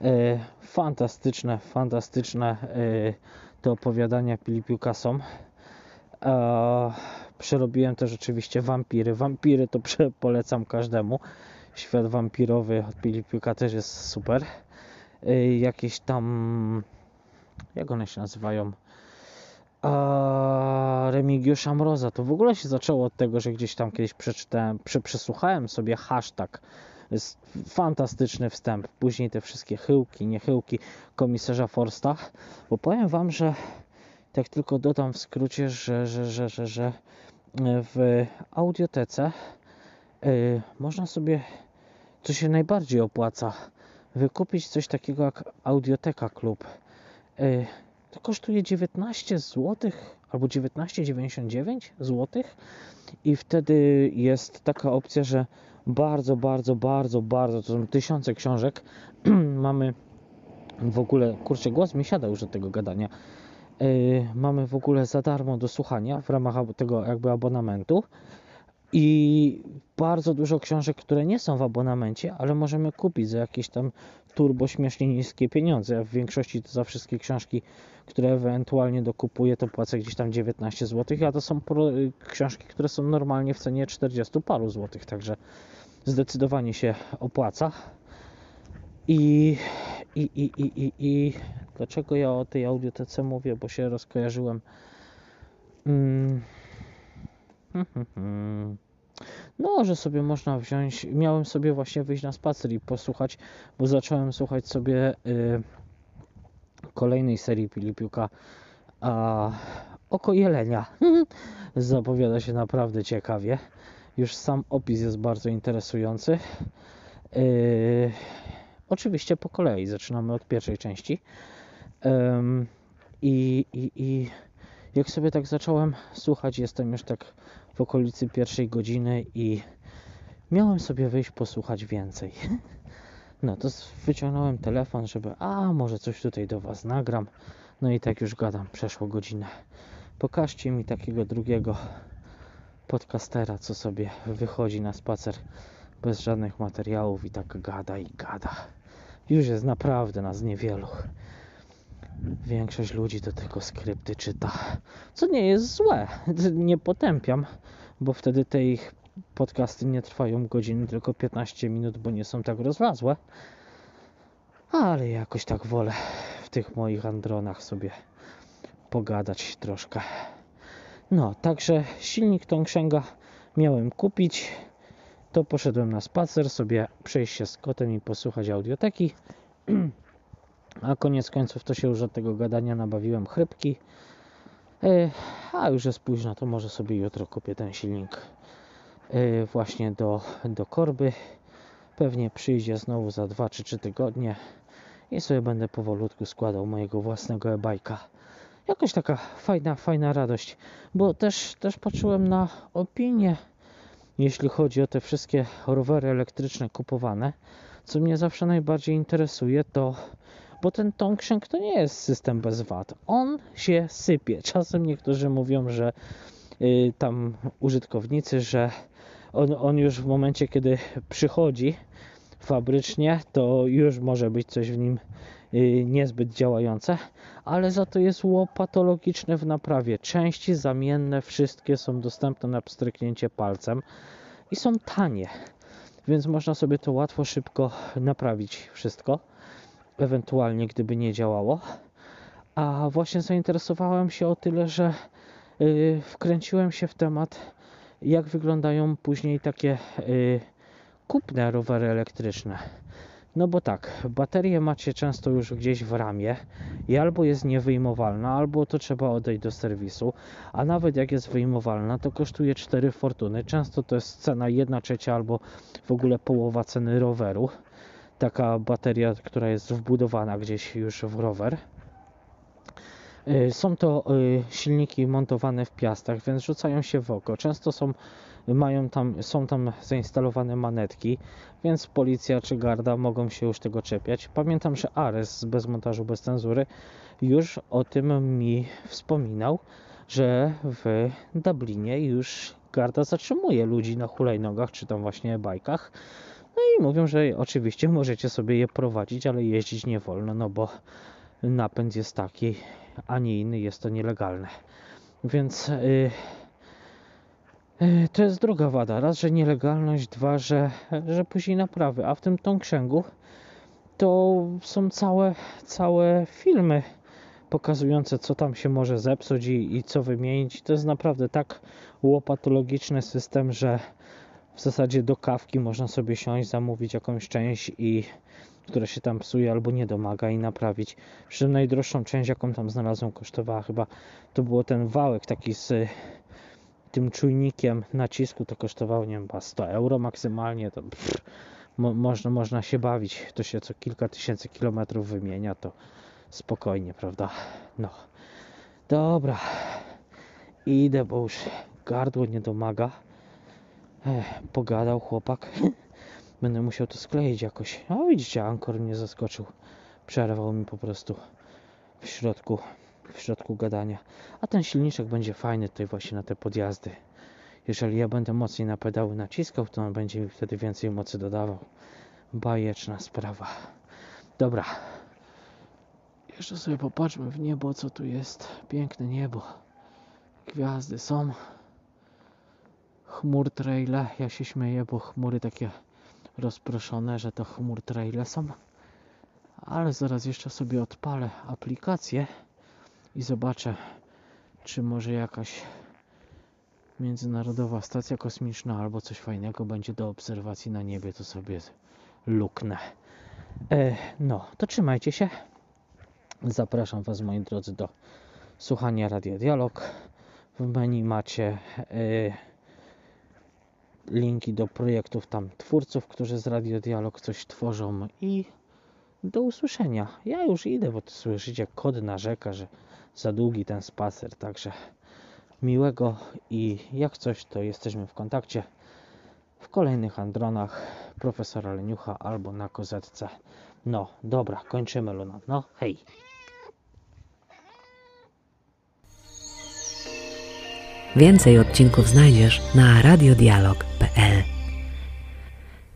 E, fantastyczne, fantastyczne e, te opowiadania Pilipiuka są. E, przerobiłem też oczywiście wampiry. Wampiry to polecam każdemu. Świat wampirowy od Pilipiuka też jest super. y, jakieś tam, jak one się nazywają, Remigiusza Mroza. To w ogóle się zaczęło od tego, że gdzieś tam kiedyś przeczytałem, prze, przesłuchałem sobie hashtag. Jest fantastyczny wstęp. Później te wszystkie chyłki, niechyłki komisarza Forsta. Bo powiem Wam, że tak tylko dodam w skrócie, że, że, że, że, że w audiotece yy, można sobie, co się najbardziej opłaca, wykupić coś takiego jak Audioteka Klub. Yy, to kosztuje 19 zł albo 19,99 zł i wtedy jest taka opcja, że bardzo, bardzo, bardzo, bardzo, to są tysiące książek. mamy w ogóle, kurczę, głos mi siada już od tego gadania. Yy, mamy w ogóle za darmo do słuchania w ramach tego jakby abonamentu i bardzo dużo książek, które nie są w abonamencie, ale możemy kupić za jakieś tam turbo śmiesznie niskie pieniądze. Ja w większości to za wszystkie książki, które ewentualnie dokupuję, to płacę gdzieś tam 19 zł, a to są y, książki, które są normalnie w cenie 40 paru złotych, także zdecydowanie się opłaca. I, i, i, i, i, i dlaczego ja o tej audiotece mówię, bo się rozkojarzyłem. Mm. No, że sobie można wziąć. Miałem sobie właśnie wyjść na spacer i posłuchać, bo zacząłem słuchać sobie y, kolejnej serii Filipiuka a, Oko Jelenia. Zapowiada się naprawdę ciekawie. Już sam opis jest bardzo interesujący. Y, oczywiście po kolei. Zaczynamy od pierwszej części. I jak sobie tak zacząłem słuchać, jestem już tak w okolicy pierwszej godziny i miałem sobie wyjść posłuchać więcej. No to wyciągnąłem telefon, żeby a może coś tutaj do Was nagram. No i tak już gadam, przeszło godzinę. Pokażcie mi takiego drugiego podcastera, co sobie wychodzi na spacer bez żadnych materiałów i tak gada i gada. Już jest naprawdę nas niewielu. Większość ludzi do tego skrypty czyta, co nie jest złe. Nie potępiam, bo wtedy te ich podcasty nie trwają godziny, tylko 15 minut, bo nie są tak rozlazłe. Ale jakoś tak wolę w tych moich andronach sobie pogadać troszkę. No, także silnik Tongsheng'a miałem kupić. To poszedłem na spacer, sobie przejść się z kotem i posłuchać audioteki. A koniec końców to się już od tego gadania nabawiłem chrypki. E, a już jest późno, to może sobie jutro kupię ten silnik e, właśnie do, do korby. Pewnie przyjdzie znowu za 2 czy 3 tygodnie i sobie będę powolutku składał mojego własnego e-bajka. Jakoś taka fajna, fajna radość, bo też, też patrzyłem na opinie, jeśli chodzi o te wszystkie rowery elektryczne kupowane. Co mnie zawsze najbardziej interesuje, to bo ten Tongsheng to nie jest system bez wad. On się sypie. Czasem niektórzy mówią, że y, tam użytkownicy, że on, on już w momencie, kiedy przychodzi fabrycznie, to już może być coś w nim y, niezbyt działające, ale za to jest łopatologiczne w naprawie. Części zamienne, wszystkie są dostępne na pstryknięcie palcem i są tanie, więc można sobie to łatwo, szybko naprawić wszystko ewentualnie gdyby nie działało. A właśnie zainteresowałem się o tyle, że yy, wkręciłem się w temat, jak wyglądają później takie yy, kupne rowery elektryczne. No bo tak, baterię macie często już gdzieś w ramie i albo jest niewyjmowalna, albo to trzeba odejść do serwisu, a nawet jak jest wyjmowalna, to kosztuje 4 fortuny. Często to jest cena 1 trzecia albo w ogóle połowa ceny roweru taka bateria, która jest wbudowana gdzieś już w rower. Y, są to y, silniki montowane w piastach, więc rzucają się w oko. Często są, mają tam, są tam zainstalowane manetki, więc policja czy garda mogą się już tego czepiać. Pamiętam, że Ares bez montażu, bez cenzury już o tym mi wspominał, że w Dublinie już garda zatrzymuje ludzi na hulajnogach czy tam właśnie bajkach no i mówią, że oczywiście możecie sobie je prowadzić, ale jeździć nie wolno, no bo napęd jest taki, a nie inny, jest to nielegalne. Więc yy, yy, to jest druga wada. Raz, że nielegalność, dwa, że, że później naprawy. A w tym Tongsheng'u to są całe, całe filmy pokazujące, co tam się może zepsuć i, i co wymienić. To jest naprawdę tak łopatologiczny system, że w zasadzie do kawki można sobie siąść, zamówić jakąś część i która się tam psuje albo nie domaga i naprawić. Przy czym najdroższą część, jaką tam znalazłem, kosztowała chyba, to było ten wałek taki z tym czujnikiem nacisku, to kosztowało, nie wiem, chyba 100 euro maksymalnie, to pff, mo, można, można się bawić, to się co kilka tysięcy kilometrów wymienia, to spokojnie, prawda? No, dobra, idę, bo już gardło nie domaga. Ech, pogadał chłopak. Będę musiał to skleić jakoś. A widzicie, Ankor mnie zaskoczył. Przerwał mi po prostu w środku, w środku gadania. A ten silniczek będzie fajny tutaj właśnie na te podjazdy. Jeżeli ja będę mocniej na pedały naciskał, to on będzie mi wtedy więcej mocy dodawał. Bajeczna sprawa. Dobra. Jeszcze sobie popatrzmy w niebo, co tu jest. Piękne niebo. Gwiazdy są. Chmur traile. Ja się śmieję, bo chmury takie rozproszone, że to chmur traile są. Ale zaraz jeszcze sobie odpalę aplikację i zobaczę, czy może jakaś międzynarodowa stacja kosmiczna albo coś fajnego będzie do obserwacji na niebie, to sobie luknę. E, no, to trzymajcie się. Zapraszam Was, moi drodzy, do słuchania Radia Dialog. W menu macie e, linki do projektów tam twórców, którzy z Radio Dialog coś tworzą i do usłyszenia. Ja już idę, bo to słyszycie, kod narzeka, że za długi ten spacer, także miłego i jak coś, to jesteśmy w kontakcie w kolejnych Andronach profesora Leniucha albo na kozetce. No, dobra, kończymy Luna. No, hej. Więcej odcinków znajdziesz na radiodialog.pl